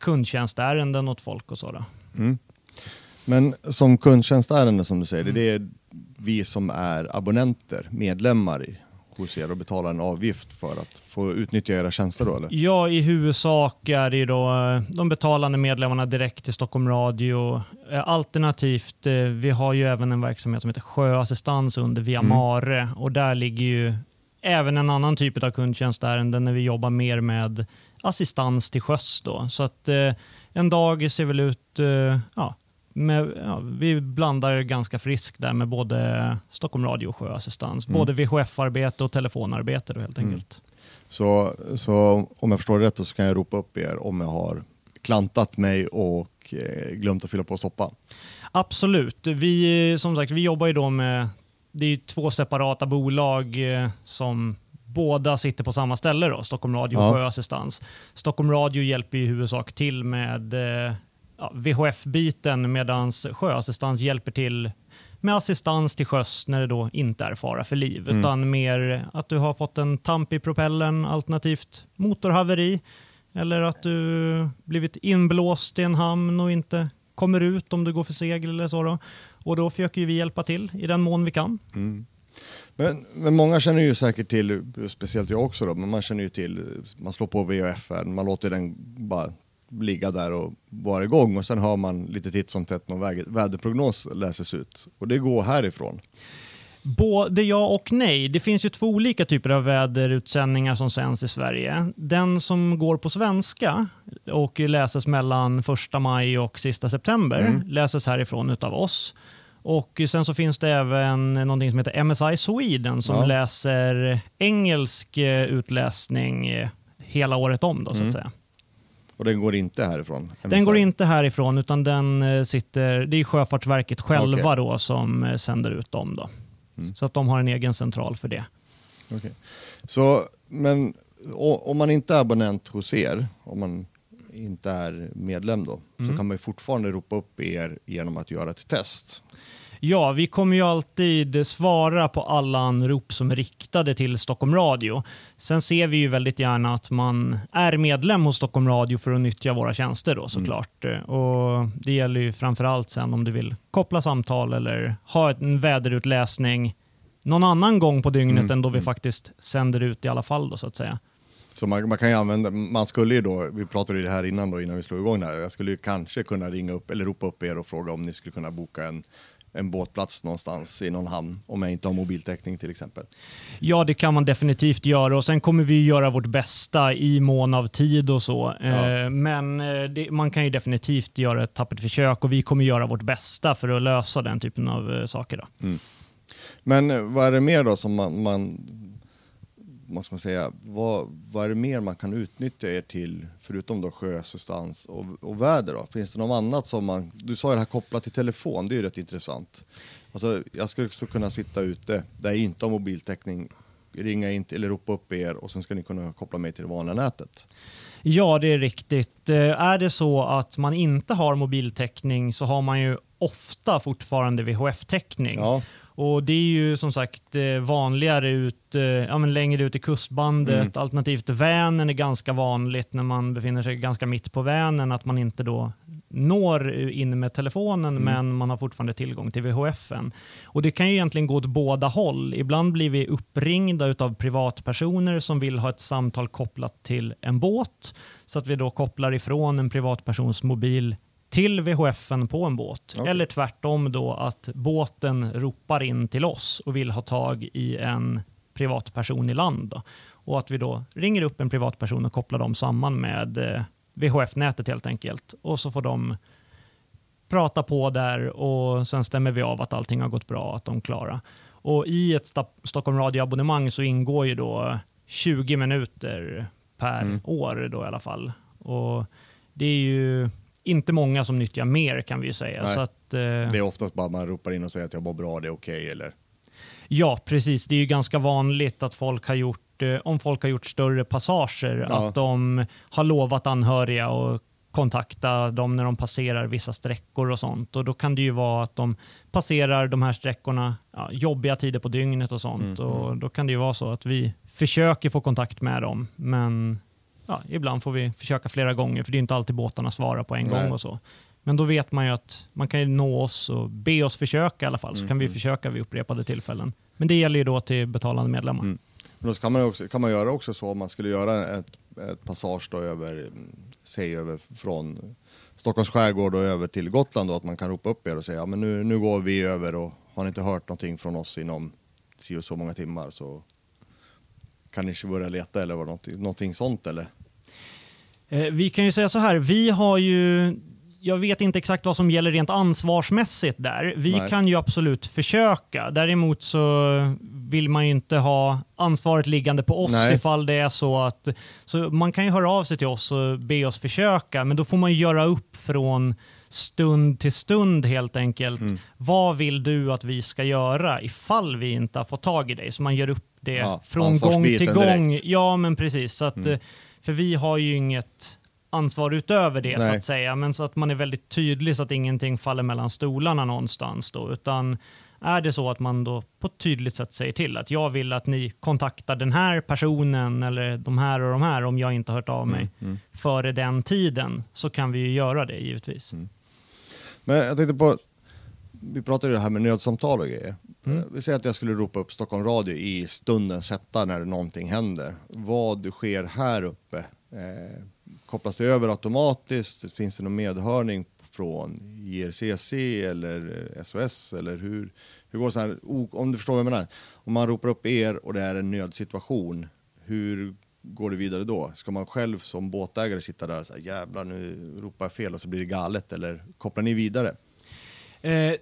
kundtjänstärenden åt folk och sådär. Mm. Men som kundtjänstärende som du säger, det är vi som är abonnenter, medlemmar i, hos er och betalar en avgift för att få utnyttja era tjänster då eller? Ja, i huvudsak är det ju då eh, de betalande medlemmarna direkt till Stockholm Radio. Eh, Alternativt, eh, vi har ju även en verksamhet som heter Sjöassistans under Via Mm. Mare och där ligger ju även en annan typ av kundtjänstärenden när vi jobbar mer med assistans till sjöss. Då. Så att eh, en dag ser väl ut, eh, ja, med, ja, vi blandar ganska friskt där med både Stockholm Radio och Sjöassistans. Mm. Både VHF-arbete och telefonarbete då helt Mm. enkelt. Så, så om jag förstår det rätt då så kan jag ropa upp er om jag har klantat mig och eh, glömt att fylla på soppa. Absolut. Vi, som sagt, vi jobbar ju då med det är ju två separata bolag eh, som båda sitter på samma ställe, då, Stockholm Radio och Ja. Sjöassistans. Stockholm Radio hjälper i huvudsak till med eh, ja, VHF-biten medan Sjöassistans hjälper till med assistans till sjöss när det då inte är fara för liv, Mm. utan mer att du har fått en tamp i propellern alternativt motorhaveri eller att du blivit inblåst i en hamn och inte kommer ut om du går för segel eller så. Då. Och då försöker vi hjälpa till i den mån vi kan. Mm. Men, men många känner ju säkert till, speciellt jag också då, men man känner ju till, man slår på VHF, man låter den bara ligga där och vara igång och sen hör man lite titt som tätt någon väderprognos läses ut. Och det går härifrån. Både ja och nej. Det finns ju två olika typer av väderutsändningar som sänds i Sverige. Den som går på svenska och läses mellan 1 maj och sista september Mm. läses härifrån utav oss. Och sen så finns det även någonting som heter MSI Sweden som Ja. läser engelsk eh, utläsning eh, hela året om då så att Mm. säga. Och den går inte härifrån. Den går inte härifrån utan den eh, sitter, det är Sjöfartsverket själva Okej. då som eh, sänder ut dem. Då. Mm. Så att de har en egen central för det. Okej. Så, men om man inte är abonnent hos er, om man inte är medlem då, så Mm. kan man fortfarande ropa upp er genom att göra ett test. Ja, vi kommer ju alltid svara på alla anrop som är riktade till Stockholm Radio. Sen ser vi ju väldigt gärna att man är medlem hos Stockholm Radio för att nyttja våra tjänster då såklart. Och det gäller ju framförallt sen om du vill koppla samtal eller ha en väderutläsning någon annan gång på dygnet Mm, än då vi mm. faktiskt sänder ut i alla fall då så att säga. Så man, man kan ju använda, man skulle ju då, vi pratade ju det här innan då, innan vi slog igång det här, jag skulle ju kanske kunna ringa upp eller ropa upp er och fråga om ni skulle kunna boka en, en båtplats någonstans i någon hamn, om jag inte har mobiltäckning till exempel. Ja, det kan man definitivt göra och sen kommer vi göra vårt bästa i mån av tid och så. Ja. Eh, Men eh, det, man kan ju definitivt göra ett tappert försök och vi kommer göra vårt bästa för att lösa den typen av eh, saker. Då. Men eh, vad är det mer då som man, man vad ska man säga, vad, vad är det mer man kan utnyttja er till, förutom då sjöassistans och, och väder då? Finns det något annat som man, du sa ju det här kopplat till telefon, det är ju rätt intressant. Alltså, jag skulle också kunna sitta ute där jag inte har mobiltäckning, ringa in till, eller ropa upp er och sen ska ni kunna koppla mig till det vanliga nätet. Ja, det är riktigt. Eh, Är det så att man inte har mobiltäckning så har man ju ofta fortfarande VHF-täckning. Ja, Och det är ju som sagt eh, vanligare ut, eh, ja, men längre ut i kustbandet. Alternativt Vänern är ganska vanligt när man befinner sig ganska mitt på Vänern att man inte då når in med telefonen men man har fortfarande tillgång till VHFen. Och det kan ju egentligen gå åt båda håll. Ibland blir vi uppringda av privatpersoner som vill ha ett samtal kopplat till en båt så att vi då kopplar ifrån en privatpersons mobil till VHFen på en båt. Okej. Eller tvärtom då att båten ropar in till oss och vill ha tag i en privatperson i land. Då. Och att vi då ringer upp en privatperson och kopplar dem samman med eh, VHF-nätet helt enkelt. Och så får de prata på där och sen stämmer vi av att allting har gått bra, att de är klara. Och i ett Sta- Stockholm Radio-abonnemang så ingår ju då 20 minuter per Mm. år då i alla fall. Och det är ju inte många som nyttjar mer kan vi ju säga. Nej. Så att, eh, det är oftast bara man ropar in och säger att jag mår bra, det är okej eller? Ja, precis. Det är ju ganska vanligt att folk har gjort, eh, om folk har gjort större passager, Ja. att de har lovat anhöriga och kontakta dem när de passerar vissa sträckor och sånt. Och då kan det ju vara att de passerar de här sträckorna ja, jobbiga tider på dygnet och sånt. Mm, och då kan det ju vara så att vi försöker få kontakt med dem, men ja, ibland får vi försöka flera gånger, för det är inte alltid båtarna svarar på en Nej. gång och så. Men då vet man ju att man kan ju nå oss och be oss försöka i alla fall, så Mm, kan vi försöka vid upprepade tillfällen. Men det gäller ju då till betalande medlemmar. Mm. Men då kan man, också, kan man göra också så om man skulle göra ett, ett passage då över, säg över från Stockholms skärgård och över till Gotland då, att man kan ropa upp er och säga ja, men nu, nu går vi över och har ni inte hört någonting från oss inom si och så många timmar så kan ni börja leta eller vad, någonting, någonting sånt eller? Eh, vi kan ju säga så här, vi har ju jag vet inte exakt vad som gäller rent ansvarsmässigt där. Vi Nej. kan ju absolut försöka. Däremot så vill man ju inte ha ansvaret liggande på oss Nej. ifall det är så att... Så man kan ju höra av sig till oss och be oss försöka, men då får man ju göra upp från stund till stund helt enkelt. Mm. Vad vill du att vi ska göra ifall vi inte har fått tag i dig? Så man gör upp det Ja, från gång till gång. direkt. Ja, men precis. Så att, Mm. eh, För vi har ju inget ansvar utöver det så Nej. att säga, men så att man är väldigt tydlig så att ingenting faller mellan stolarna någonstans då, utan är det så att man då på ett tydligt sätt säger till att jag vill att ni kontaktar den här personen eller de här och de här om jag inte har hört av mig Mm, mm. före den tiden så kan vi ju göra det givetvis. Mm. Men jag tänkte på, vi pratade ju det här med nödsamtal och grejer. Mm. Eh, Vi säger att jag skulle ropa upp Stockholm Radio i stundens hetta när någonting händer. Vad sker här uppe? Eh, kopplas det över automatiskt? Finns det någon medhörning från JRCC eller SOS? Eller hur, hur går det så här? Om du förstår vad jag menar. Om man ropar upp er och det är en nödsituation, hur går det vidare då? Ska man själv som båtägare sitta där och säga jävlar nu ropar jag fel och så blir det galet eller kopplar ni vidare? Eh,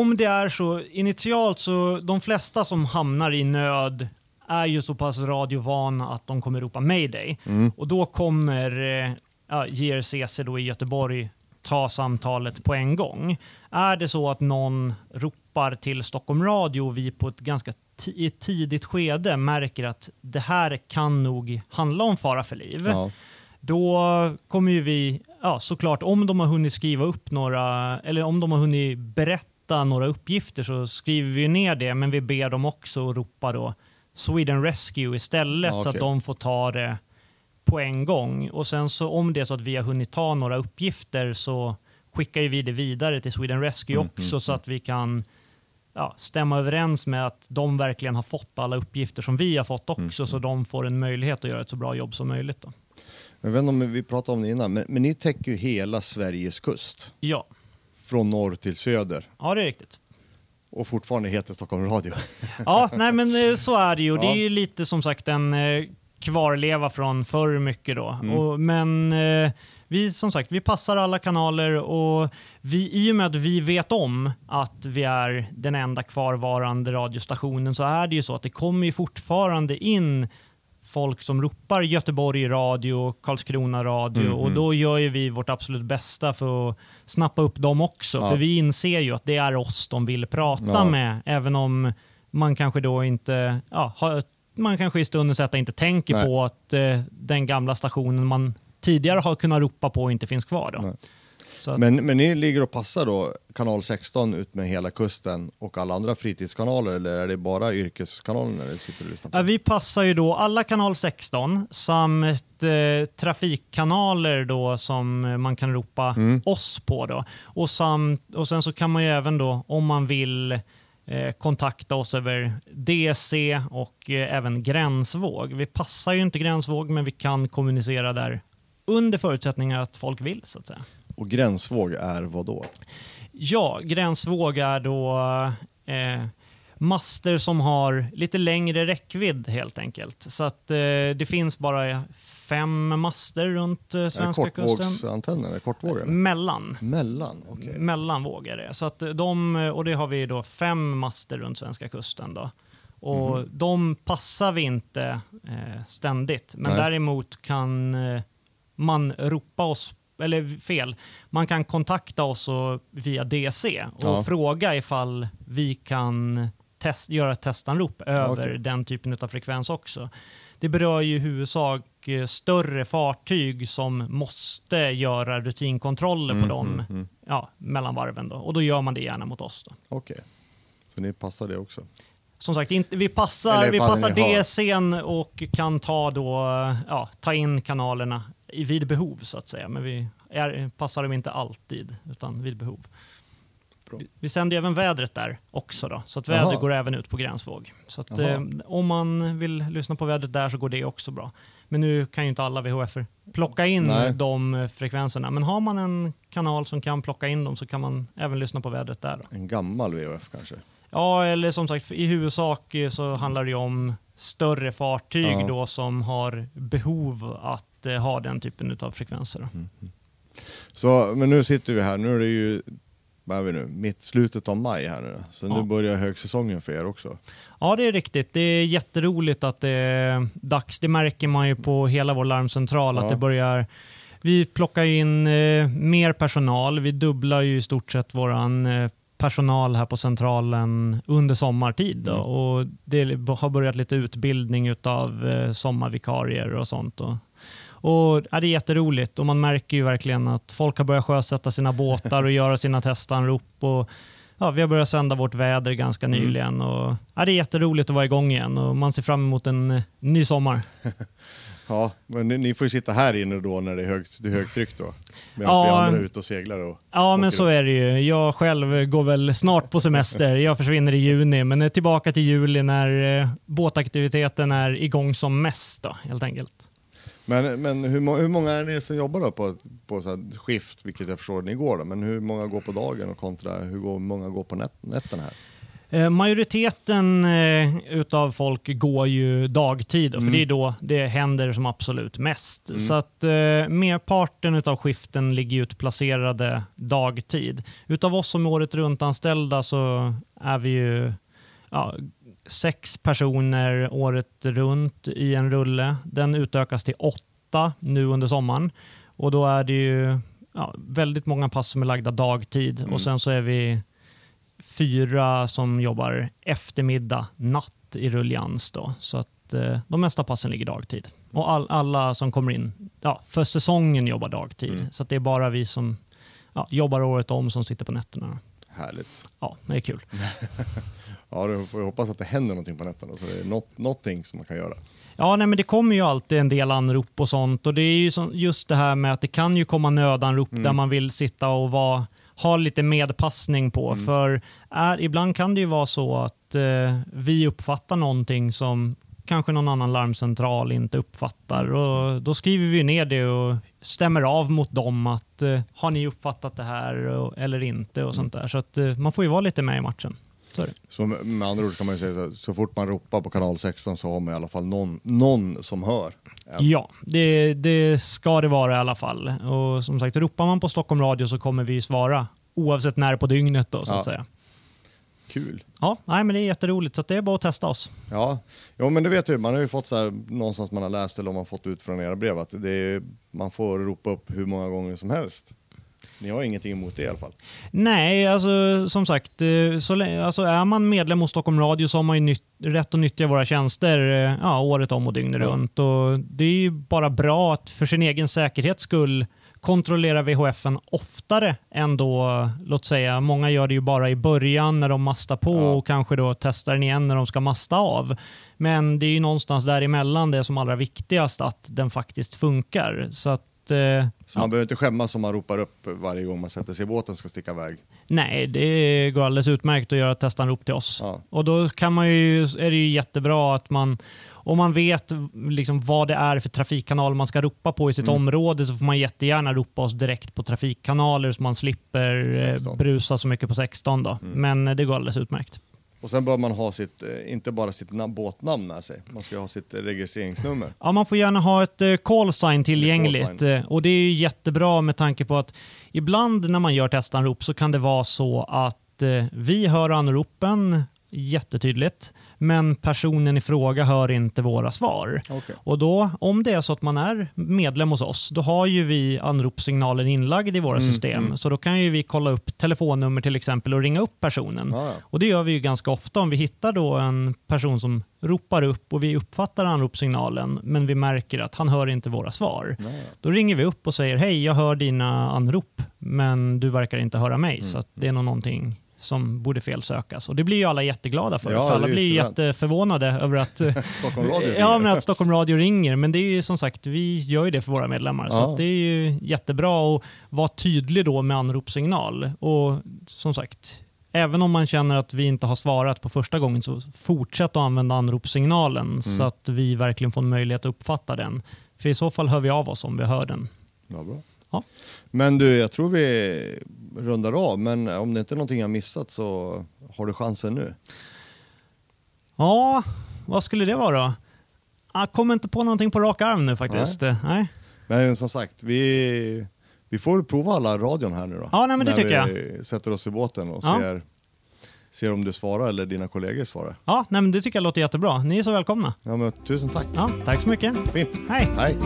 om det är så, initialt så, de flesta som hamnar i nöd är ju så pass radiovana att de kommer ropa mayday. Mm. Och då kommer eh, ja, JRCC då i Göteborg ta samtalet på en gång. Är det så att någon ropar till Stockholm Radio och vi på ett ganska i ett tidigt skede märker att det här kan nog handla om fara för liv. Ja. Då kommer ju vi, ja, såklart om de har hunnit skriva upp några, eller om de har hunnit berätta några uppgifter så skriver vi ner det, men vi ber dem också att ropa då Sweden Rescue istället Ja, så att de får ta det på en gång. Och sen så om det är så att vi har hunnit ta några uppgifter så skickar ju vi det vidare till Sweden Rescue Mm, också mm, så att vi kan ja, stämma överens med att de verkligen har fått alla uppgifter som vi har fått också, så de får en möjlighet att göra ett så bra jobb som möjligt. Då. Jag vet inte om vi pratade om det innan, men, men ni täcker ju hela Sveriges kust. Ja. Från norr till söder. ja, det är riktigt. Och fortfarande heter Stockholm Radio. Ja, nej men eh, så är det ju. Det är ju lite som sagt en eh, kvarleva från förr mycket då. Mm. Och, men eh, vi som sagt, vi passar alla kanaler och vi, i och med att vi vet om att vi är den enda kvarvarande radiostationen så är det ju så att det kommer ju fortfarande in folk som ropar Göteborg radio, Karlskrona radio Mm, och mm. då gör ju vi vårt absolut bästa för att snappa upp dem också. Ja. För vi inser ju att det är oss de vill prata Ja. med, även om man kanske då inte, ja, har, man kanske i stundens hetta inte tänker Nej. på att eh, den gamla stationen man tidigare har kunnat ropa på inte finns kvar. Då. Nej. Att, Men, men ni ligger och passar då kanal 16 ut med hela kusten och alla andra fritidskanaler eller är det bara yrkeskanalerna ni sitter och lyssnar på? Vi passar ju då alla kanal 16 samt eh, trafikkanaler då som man kan ropa Mm. oss på. Då. Och, samt, och sen så kan man ju även då om man vill eh, kontakta oss över DC och eh, även gränsvåg. Vi passar ju inte gränsvåg men vi kan kommunicera där under förutsättning att folk vill så att säga. Och gränsvåg är vad då? Ja, gränsvåg är då eh, master som har lite längre räckvidd helt enkelt. Så att eh, det finns bara fem master runt eh, svenska kusten. kortvågsantenner? Är det kortvåg eller? Mellan. Mellan? Okej. Mellanvåg är det. Så att de, och det har vi då fem master runt svenska kusten. Då. Och Mhm. De passar vi inte eh, ständigt. Men Nej. däremot kan eh, man ropa oss, eller fel, man kan kontakta oss via DC och Ja. fråga ifall vi kan test, göra ett testanrop över okej. den typen av frekvens också. Det berör ju i huvudsak eh, större fartyg som måste göra rutinkontroller Mm, på dem mm, mm. ja, mellan varven. Då. Och då gör man det gärna mot oss. Okej. Så ni passar det också? Som sagt, inte, vi passar, vi passar DCn och kan ta, då, ja, ta in kanalerna vid behov så att säga. Men vi är, passar dem inte alltid, utan vid behov. Bra. Vi, vi sänder även vädret där också då, så att väder Jaha. går även ut på gränsvåg. Så att, eh, om man vill lyssna på vädret där så går det också bra. Men nu kan ju inte alla VHF plocka in Nej. de eh, frekvenserna. Men har man en kanal som kan plocka in dem så kan man även lyssna på vädret där. Då. En gammal VHF kanske? Ja, eller som sagt, i huvudsak så handlar det om större fartyg Ja. då som har behov att eh, ha den typen av frekvenser. då. Mm. Så, men nu sitter vi här, nu är det ju vad är vi nu, mitt slutet av maj här nu. Så Ja. nu börjar högsäsongen för er också. Ja, det är riktigt. Det är jätteroligt att det är dags. Det märker man ju på hela vår larmcentral Ja. att det börjar vi plockar in eh, mer personal. Vi dubblar ju i stort sett våran eh, personal här på centralen under sommartid. Då. Mm. Och det har börjat lite utbildning av eh, sommarvikarier och sånt. Då. Och, ja, det är jätteroligt och man märker ju verkligen att folk har börjat sjösätta sina båtar och göra sina testanrop. Och, ja, vi har börjat sända vårt väder ganska Mm. nyligen. Och, ja, det är jätteroligt att vara igång igen och man ser fram emot en eh, ny sommar. Ja, men ni, får ju sitta här inne då när det är, högt, det är högtryck då. Medan Ja. vi andra är ute och seglar och Ja, men så runt. är det ju. Jag själv går väl snart på semester. Jag försvinner i juni, men är tillbaka till juli när eh, båtaktiviteten är igång som mest. Då, helt enkelt. Men, men hur, hur många är det som jobbar då på, på så skift, vilket jag förstår ni går då, men hur många går på dagen och kontra hur många går på nät, nätterna här? Eh, majoriteten eh, utav folk går ju dagtid, då, för Mm. det är då det händer som absolut mest. Mm. Så att eh, merparten utav skiften ligger ju utplacerade dagtid. Utav oss som är året runt-anställda så är vi ju ja, sex personer året runt i en rulle. Den utökas till åtta nu under sommaren. Och då är det ju ja, väldigt många pass som är lagda dagtid Mm. och sen så är vi fyra som jobbar eftermiddag, natt i rullians. Då. Så att eh, de mesta passen ligger dagtid. Och all, alla som kommer in ja, för säsongen jobbar dagtid. Mm. Så det är bara vi som ja, jobbar året om som sitter på nätterna. Härligt. Ja, det är kul. Ja, då får jag hoppas att det händer någonting på nätterna, så det är något, någonting som man kan göra. Ja, nej, men det kommer ju alltid en del anrop och sånt och det är ju så, just det här med att det kan ju komma nödanrop Mm. där man vill sitta och vara, ha lite medpassning på. Mm. För är, ibland kan det ju vara så att eh, vi uppfattar någonting som kanske någon annan larmcentral inte uppfattar. Och då skriver vi ner det och stämmer av mot dem att eh, har ni uppfattat det här och, eller inte och sånt där. Så att eh, man får ju vara lite med i matchen. Så. Så med andra ord kan man ju säga så, här, så fort man ropar på kanal 16 så har man i alla fall någon, någon som hör. Ja. Det, det ska det vara i alla fall. Och som sagt, ropar man på Stockholm Radio så kommer vi svara oavsett när på dygnet då, så att Ja. säga. Kul. Ja, nej, men det är jätteroligt, så att det är bara att testa oss. Ja, jo, men det vet du, man har ju fått så här, någonstans man har läst eller om man fått ut från era brev att det är, man får ropa upp hur många gånger som helst. Ni har ingenting emot det i alla fall. Nej, alltså som sagt, eh, så, alltså, är man medlem hos Stockholm Radio så har man ju nytt, rätt att nyttja våra tjänster eh, ja, året om och dygnet Ja. runt. Och det är ju bara bra att för sin egen säkerhets skull kontrollera VHFen oftare än då, låt säga, många gör det ju bara i början när de mastar på Ja. och kanske då testar den igen när de ska masta av. Men det är ju någonstans däremellan det som allra viktigast att den faktiskt funkar. Så att eh, Så man behöver inte skämmas om man ropar upp varje gång man sätter sig i båten ska sticka iväg. Nej, det går alldeles utmärkt att göra testanrop till oss. Ja. Och då kan man ju, är det ju jättebra att man, om man vet liksom vad det är för trafikkanal man ska ropa på i sitt Mm. område så får man jättegärna ropa oss direkt på trafikkanaler så man slipper eh, 16. brusa så mycket på 16. Då. Mm. Men eh, det går alldeles utmärkt. Och sen bör man ha sitt, eh, inte bara sitt na- båtnamn med sig, man ska ha sitt eh, registreringsnummer. Ja, man får gärna ha ett eh, call sign tillgängligt. Call sign. Och det är ju jättebra med tanke på att ibland när man gör testanrop så kan det vara så att vi hör anropen jättetydligt, men personen i fråga hör inte våra svar. Okay. Och då, om det är så att man är medlem hos oss, då har ju vi anropssignalen inlagd i våra Mm, system. mm. Så då kan ju vi kolla upp telefonnummer till exempel och ringa upp personen. Ja, ja. Och det gör vi ju ganska ofta om vi hittar då en person som ropar upp och vi uppfattar anropssignalen men vi märker att han hör inte våra svar. Ja, ja. Då ringer vi upp och säger hej, jag hör dina anrop men du verkar inte höra mig Mm, så att det är nog någonting som borde felsökas. Och det blir ju alla jätteglada för. Ja, för alla blir jätteförvånade över att, Stockholm Radio ja, men att Stockholm Radio ringer. Men det är ju som sagt, vi gör ju det för våra medlemmar. Så Ja. att det är ju jättebra att vara tydlig då med anropssignal. Och som sagt, även om man känner att vi inte har svarat på första gången så fortsätt att använda anropssignalen Mm. så att vi verkligen får en möjlighet att uppfatta den. För i så fall hör vi av oss om vi hör den. Ja, bra. Ja. Men du, jag tror vi rundar av, men om det inte är någonting jag missat så har du chansen nu. Ja, vad skulle det vara då? Jag kommer inte på någonting på rak arm nu faktiskt. Nej. Men som sagt, vi, vi får prova alla radion här nu då. Ja, nej, men det När tycker vi sätter oss i båten och Ja. ser, ser om du svarar eller dina kollegor svarar. Ja, nej, men det tycker jag låter jättebra. Ni är så välkomna. Ja, men tusen tack. Ja, tack så mycket. Fint. Hej! Hej.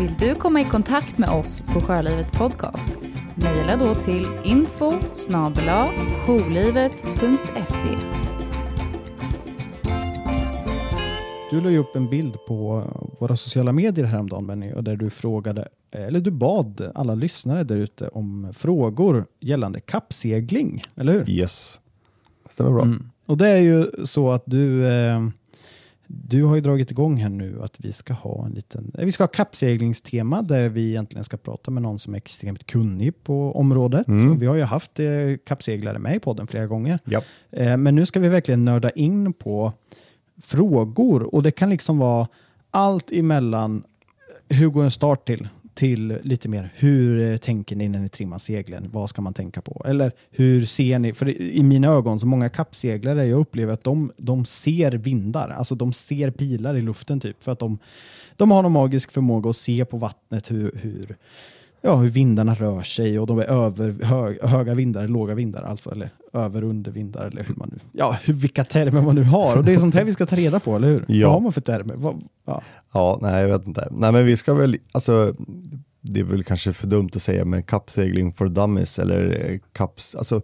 Vill du komma i kontakt med oss på Sjölivet Podcast? Mejla då till info jourlivet.se. Du la ju upp en bild på våra sociala medier häromdagen Benny, och där du frågade, eller du bad alla lyssnare där ute om frågor gällande kappsegling, eller hur? Yes. Stämmer bra. Mm. Och det är ju så att du, eh, du har ju dragit igång här nu att vi ska ha en liten, eh, vi ska ha kappseglingstema där vi egentligen ska prata med någon som är extremt kunnig på området. Mm. Vi har ju haft eh, kappseglare med i podden flera gånger. Ja. Eh, men nu ska vi verkligen nörda in på frågor och det kan liksom vara allt emellan eh, hur går en start till till lite mer hur eh, tänker ni när ni trimmar seglen? Vad ska man tänka på? Eller hur ser ni? För i i mina ögon, så många kappseglare, jag upplever att de, de ser vindar. Alltså de ser pilar i luften typ. För att de, de har någon magisk förmåga att se på vattnet hur, hur, ja, hur vindarna rör sig och de är över hög, höga vindar, låga vindar alltså. Eller över och undervindar eller hur man nu, ja, hur, vilka termer man nu har. Och det är sånt här vi ska ta reda på, eller hur? Ja. Vad har man för termer? Vad, ja. Ja, nej jag vet inte. Nej men vi ska väl, alltså det är väl kanske för dumt att säga, men kappsegling for dummies eller eh, kapps, alltså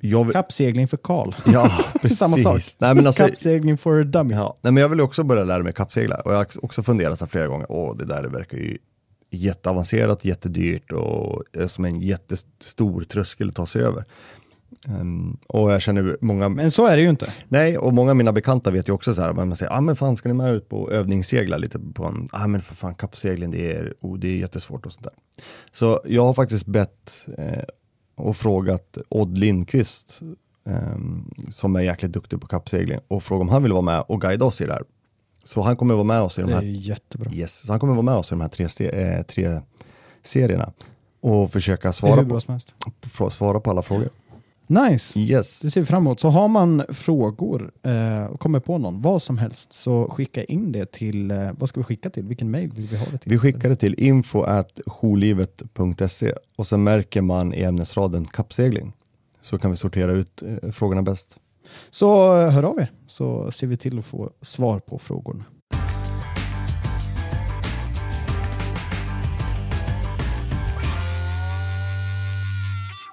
jag vill, Kappsegling för Karl. ja, precis. Samma sak. Nej, men alltså, Kappsegling for dummy. ja, nej, men jag vill också börja lära mig kappsegla och jag har också funderat så flera gånger, åh det där verkar ju jätteavancerat, jättedyrt och är som en jättestor tröskel att ta sig över. Ehm, och jag känner många, Men så är det ju inte. nej, och många av mina bekanta vet ju också så här, man säger, ah, men fan ska ni med ut på övningssegla lite på en, ah men för fan kappsegling det är, oh, det är jättesvårt och sånt där. Så jag har faktiskt bett eh, och frågat Odd Lindqvist, ehm, som är jäkligt duktig på kappsegling, och frågat om han vill vara med och guida oss i det här. Så han kommer vara med oss i de Det är här jättebra. Yes, så han kommer vara med oss i de här tre, eh, tre serierna och försöka svara på, svara på alla frågor. Nice. Yes. Det ser vi fram emot. Så har man frågor eh, och kommer på någon, vad som helst, så skicka in det till, eh, vad ska vi skicka till? Vilken mail vill vi ha det till? Vi skickar det till info.jourlivet.se och sen märker man i ämnesraden kappsegling. Så kan vi sortera ut eh, frågorna bäst. Så eh, hör av er, så ser vi till att få svar på frågorna.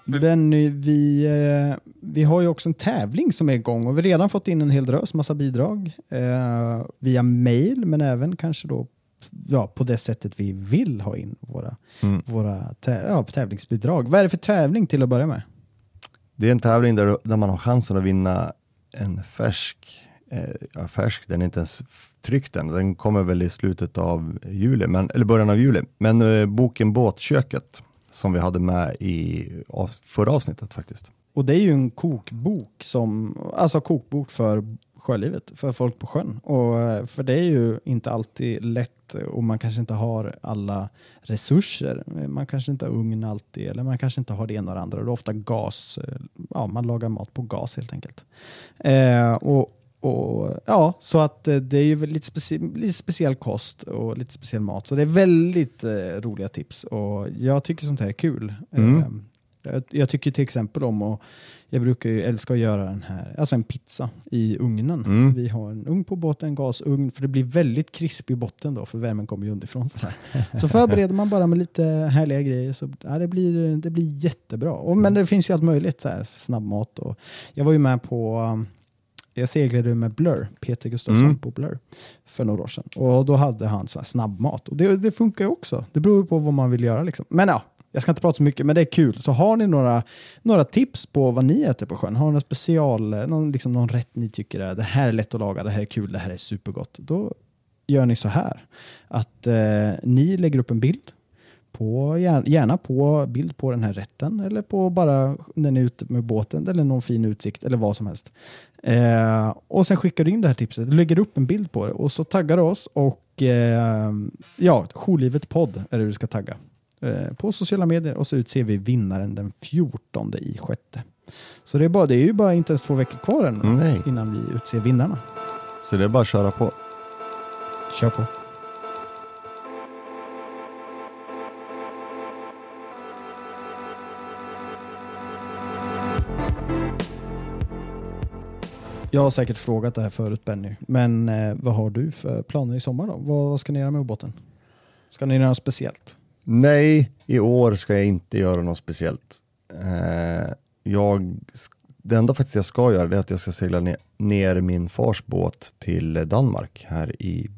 Benny, vi, eh, vi har ju också en tävling som är igång och vi har redan fått in en hel drös massa bidrag eh, via mail men även kanske då ja, på det sättet vi vill ha in våra, Mm. våra tä- ja, tävlingsbidrag. Vad är det för tävling till att börja med? Det är en tävling där, där man har chansen att vinna en färsk, eh, ja, färsk, den är inte ens tryckt än, den kommer väl i slutet av juli, men, eller början av juli. Men eh, boken Båtköket som vi hade med i av, förra avsnittet faktiskt. Och det är ju en kokbok, som, alltså kokbok för sjölivet, för folk på sjön. Och eh, för det är ju inte alltid lätt och man kanske inte har alla resurser. Man kanske inte har ugn alltid eller man kanske inte har det ena och det andra. Och det är ofta gas, eh, ja man lagar mat på gas helt enkelt. Eh, och, och, ja, så att eh, det är ju lite, specie- lite speciell kost och lite speciell mat. Så det är väldigt eh, roliga tips och jag tycker sånt här är kul. Mm. Jag, jag tycker till exempel om att jag brukar ju älska att göra den här, alltså en pizza i ugnen. Mm. Vi har en ugn på båten, en gasugn, för det blir väldigt krispig botten då, för värmen kommer ju underifrån. Sådär. Så förbereder man bara med lite härliga grejer så ja, det, blir, det blir jättebra. Och, men det finns ju allt möjligt, så här, snabbmat. Och, jag var ju med på, um, jag seglade med Blur, Peter Gustafsson Mm. på Blur, för några år sedan. Och då hade han så här snabbmat. Och det, det funkar ju också. Det beror på vad man vill göra. Liksom. Men ja, jag ska inte prata så mycket, men det är kul. Så har ni några, några tips på vad ni äter på sjön? Har ni någon special, eh, någon, liksom någon rätt ni tycker är det här är lätt att laga, det här är kul, det här är supergott. Då gör ni så här att eh, ni lägger upp en bild på, gärna på bild på den här rätten eller på bara när ni är ute med båten eller någon fin utsikt eller vad som helst. Eh, och sen skickar du in det här tipset, du lägger upp en bild på det och så taggar du oss och eh, ja, Jourlivet podd är det du ska tagga på sociala medier och så utser vi vinnaren den 14 i sjätte. Så det är, bara, det är ju bara inte ens två veckor kvar än Nej. innan vi utser vinnarna. Så det är bara att köra på. Kör på. Jag har säkert frågat det här förut Benny, men eh, vad har du för planer i sommar då? Vad, vad ska ni göra med båten? Ska ni göra något speciellt? Nej, i år ska jag inte göra något speciellt. Eh, jag, det enda faktiskt jag ska göra det är att jag ska segla ner, ner min fars båt till Danmark här i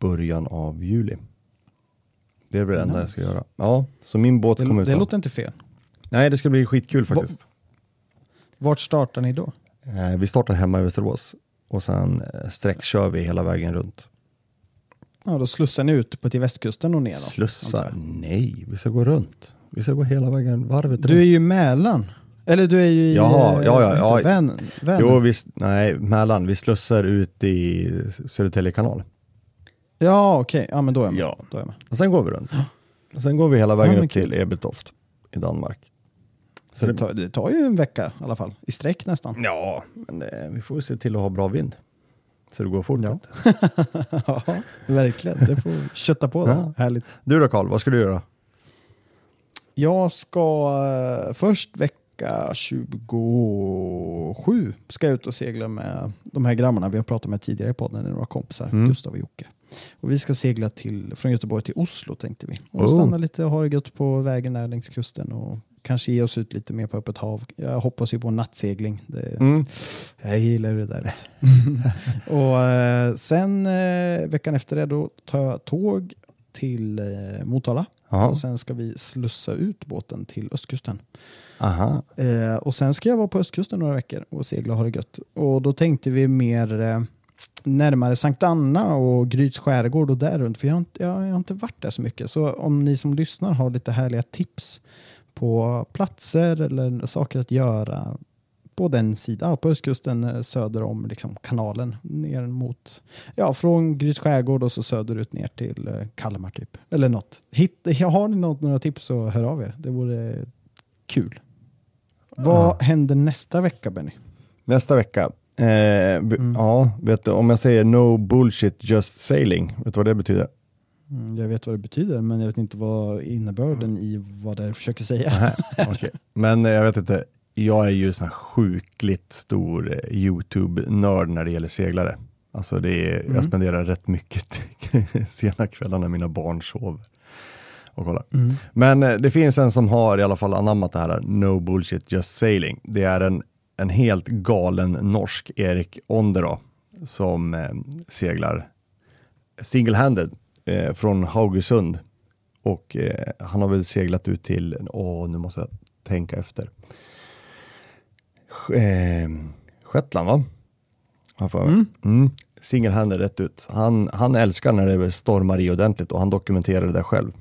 början av juli. Det är väl det enda jag ska göra. Ja, så min båt kommer Det, ut. det då. låter inte fel. Nej, det ska bli skitkul faktiskt. Vart startar ni då? Eh, vi startar hemma i Västerås och sen eh, sträckkör vi hela vägen runt. Ja, då slussar ni ut på till västkusten och ner då? Slussar? Nej, vi ska gå runt. Vi ska gå hela vägen varvet Du är runt. ju i Mälaren. Eller du är ju i Jaha, eh, ja, ja, ja. Vän, Vänern. Jo, vi, nej, Mälaren. Vi slussar ut i Södertälje kanal. Ja, okej. Ja, men då är jag med. Ja. Då är jag med. Och sen går vi runt. Och sen går vi hela vägen Ja, upp till. Ebeltoft i Danmark. Så det, tar, det tar ju en vecka i alla fall. I sträck nästan. Ja, men det, vi får se till att ha bra vind. Så det går fort. Ja. ja, verkligen. Det får kötta på. Då. Ja. Härligt. Du då Karl, vad ska du göra? Jag ska eh, först vecka 27 ska jag ut och segla med de här grabbarna vi har pratat med tidigare i podden, några kompisar, Mm. Gustav och Jocke. Och vi ska segla till, från Göteborg till Oslo tänkte vi. Och Oh. stanna lite och ha det gött på vägen där längs kusten och kanske ge oss ut lite mer på öppet hav. Jag hoppas ju på nattsegling. Det, Mm. Jag gillar ju det där. och eh, sen eh, veckan efter det då tar jag tåg till eh, Motala Jaha. och sen ska vi slussa ut båten till östkusten. Aha. Eh, och sen ska jag vara på östkusten några veckor och segla och ha det gött. Och då tänkte vi mer eh, närmare Sankt Anna och Gryts skärgård och där runt, för jag har, inte, jag, jag har inte varit där så mycket. Så om ni som lyssnar har lite härliga tips på platser eller saker att göra på den sidan, på östkusten eh, söder om liksom, kanalen ner mot, ja, från Gryts skärgård och så söderut ner till eh, Kalmar typ. Eller något. Hitt, har ni något, några tips så hör av er. Det vore kul. Vad händer nästa vecka Benny? Nästa vecka. Eh, Mm. Ja, vet du, om jag säger no bullshit just sailing, vet du vad det betyder? Mm, Jag vet vad det betyder, men jag vet inte vad innebörden i vad det försöker säga. Nej, okej. Men jag vet inte, jag är ju sån sjukligt stor eh, YouTube-nörd när det gäller seglare. Alltså det är, Mm. jag spenderar rätt mycket sena kvällar när mina barn sover och kollar. Mm. Men eh, det finns en som har i alla fall anammat det här no bullshit just sailing. Det är en, en helt galen norsk, Erik Ondera, som eh, seglar single-handed eh, från Haugesund. Och eh, han har väl seglat ut till, åh nu måste jag tänka efter. Eh, Shetland va? Mig. Mm. Single-handed rätt ut. Han, han älskar när det stormar i ordentligt och han dokumenterar det där själv.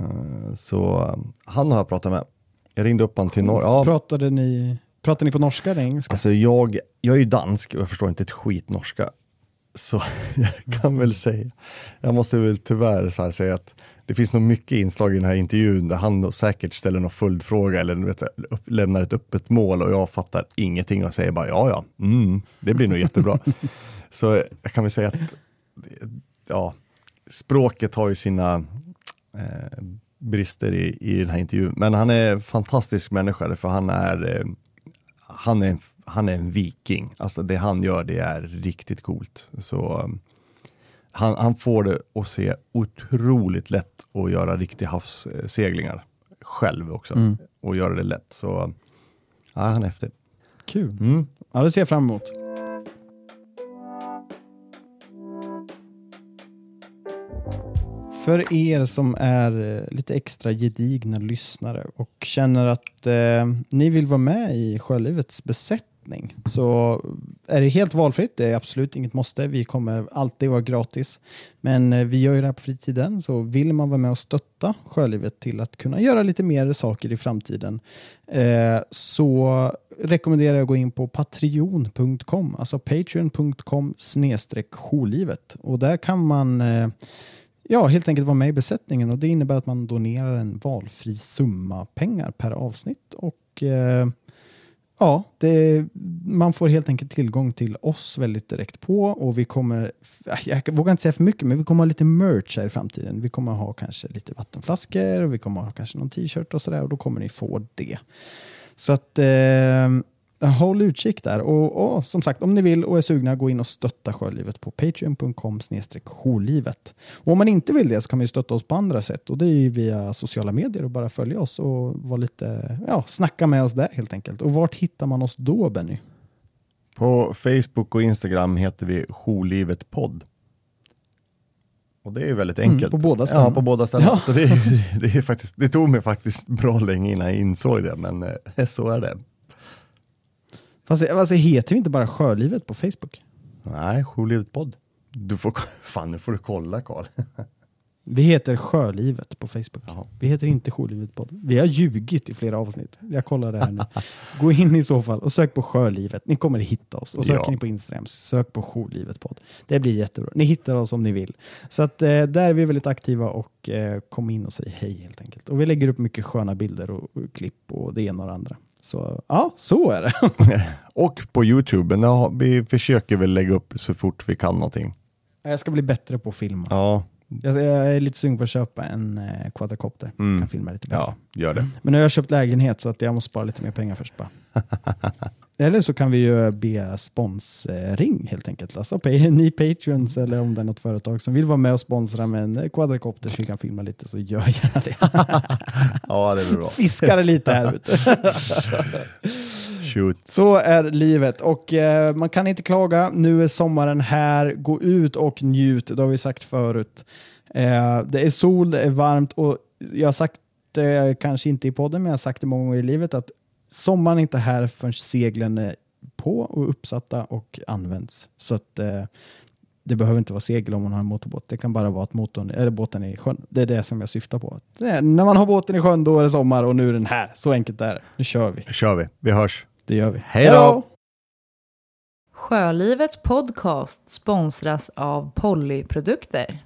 Eh, Så eh, han har jag pratat med. Jag ringde upp honom till Norge. Ja, Pratade, ni, pratade ni på norska eller engelska? alltså jag, jag är ju dansk och jag förstår inte ett skit norska. Så jag kan väl säga, jag måste väl tyvärr så här säga att det finns nog mycket inslag i den här intervjun där han säkert ställer någon följdfråga eller vet, upp, lämnar ett öppet mål och jag fattar ingenting och säger bara ja, ja, mm, det blir nog jättebra. Så jag kan väl säga att ja, språket har ju sina eh, brister i, i den här intervjun. Men han är en fantastisk människa för han är, eh, han är, en, han är en viking. Alltså det han gör det är riktigt coolt. Så eh, han, han får det att se otroligt lätt att göra riktiga havsseglingar själv också Mm. och göra det lätt. Så ja, han är häftig. Kul. Mm. Ja, det ser jag fram emot. För er som är eh, lite extra gedigna lyssnare och känner att eh, ni vill vara med i Sjölivets besättning så är det helt valfritt. Det är absolut inget måste. Vi kommer alltid vara gratis. Men eh, vi gör ju det här på fritiden så vill man vara med och stötta Sjölivet till att kunna göra lite mer saker i framtiden eh, så rekommenderar jag att gå in på patreon.com, alltså patreon.com snedstreck jourlivet. Och där kan man eh, ja, helt enkelt vara med i besättningen och det innebär att man donerar en valfri summa pengar per avsnitt och eh, ja, det, man får helt enkelt tillgång till oss väldigt direkt på och vi kommer, äh, jag vågar inte säga för mycket, men vi kommer ha lite merch här i framtiden. Vi kommer ha kanske lite vattenflaskor och vi kommer ha kanske någon t-shirt och sådär och då kommer ni få det. Så att eh, håll utkik där. Och, och som sagt, om ni vill och är sugna, gå in och stötta Sjölivet på patreon.com jourlivet. Och om man inte vill det så kan man ju stötta oss på andra sätt och det är ju via sociala medier och bara följa oss och vara lite, ja, snacka med oss där helt enkelt. Och vart hittar man oss då Benny? På Facebook och Instagram heter vi Jourlivet podd. Och det är väldigt enkelt. Mm, på båda ställen. Ja, på båda ställen. Ja. Så det, det, är faktiskt, det tog mig faktiskt bra länge innan jag insåg det, men eh, så är det. Fast det, alltså, heter vi inte bara Sjölivet på Facebook? Nej, Jourlivet podd. Du får, fan, nu får du kolla Karl. Vi heter Sjölivet på Facebook. Jaha. Vi heter inte Sjölivet podd. Vi har ljugit i flera avsnitt. Jag kollar det här nu. Gå in i så fall och sök på Sjölivet. Ni kommer hitta oss. Och söker Ja. ni på Instagram, sök på Sjölivet podd. Det blir jättebra. Ni hittar oss om ni vill. Så att, eh, där är vi väldigt aktiva och eh, kom in och säg hej helt enkelt. Och vi lägger upp mycket sköna bilder och, och klipp och det ena och det andra. Så ja, så är det. Och på Youtube, vi försöker väl lägga upp så fort vi kan någonting. Jag ska bli bättre på att filma. Ja, Jag, jag är lite sugen på att köpa en eh, quadrocopter. Mm. Kan filma lite bättre. ja, gör det. Men nu har jag köpt lägenhet så att jag måste spara lite mer pengar först bara. eller så kan vi ju be sponsring helt enkelt. Alltså ni patreons eller om det är något företag som vill vara med och sponsra med en quadrocopter så vi kan filma lite så gör gärna det. Ja, det blir bra. Fiskar lite här ute. Shoot. Så är livet och eh, man kan inte klaga. Nu är sommaren här. Gå ut och njut. Det har vi sagt förut. Eh, det är sol, det är varmt och jag har sagt det kanske inte i podden, men jag har sagt det många gånger i livet att sommaren är inte här förrän seglen är på och uppsatta och används. Så att eh, det behöver inte vara segel om man har en motorbåt. Det kan bara vara att motorn, eller båten är i sjön. Det är det som jag syftar på. Det är, när man har båten i sjön, då är det sommar och nu är den här. Så enkelt är det. Nu kör vi. Nu kör vi. Vi hörs. Det gör vi. Hej då! Sjölivet Podcast sponsras av Pollyprodukter.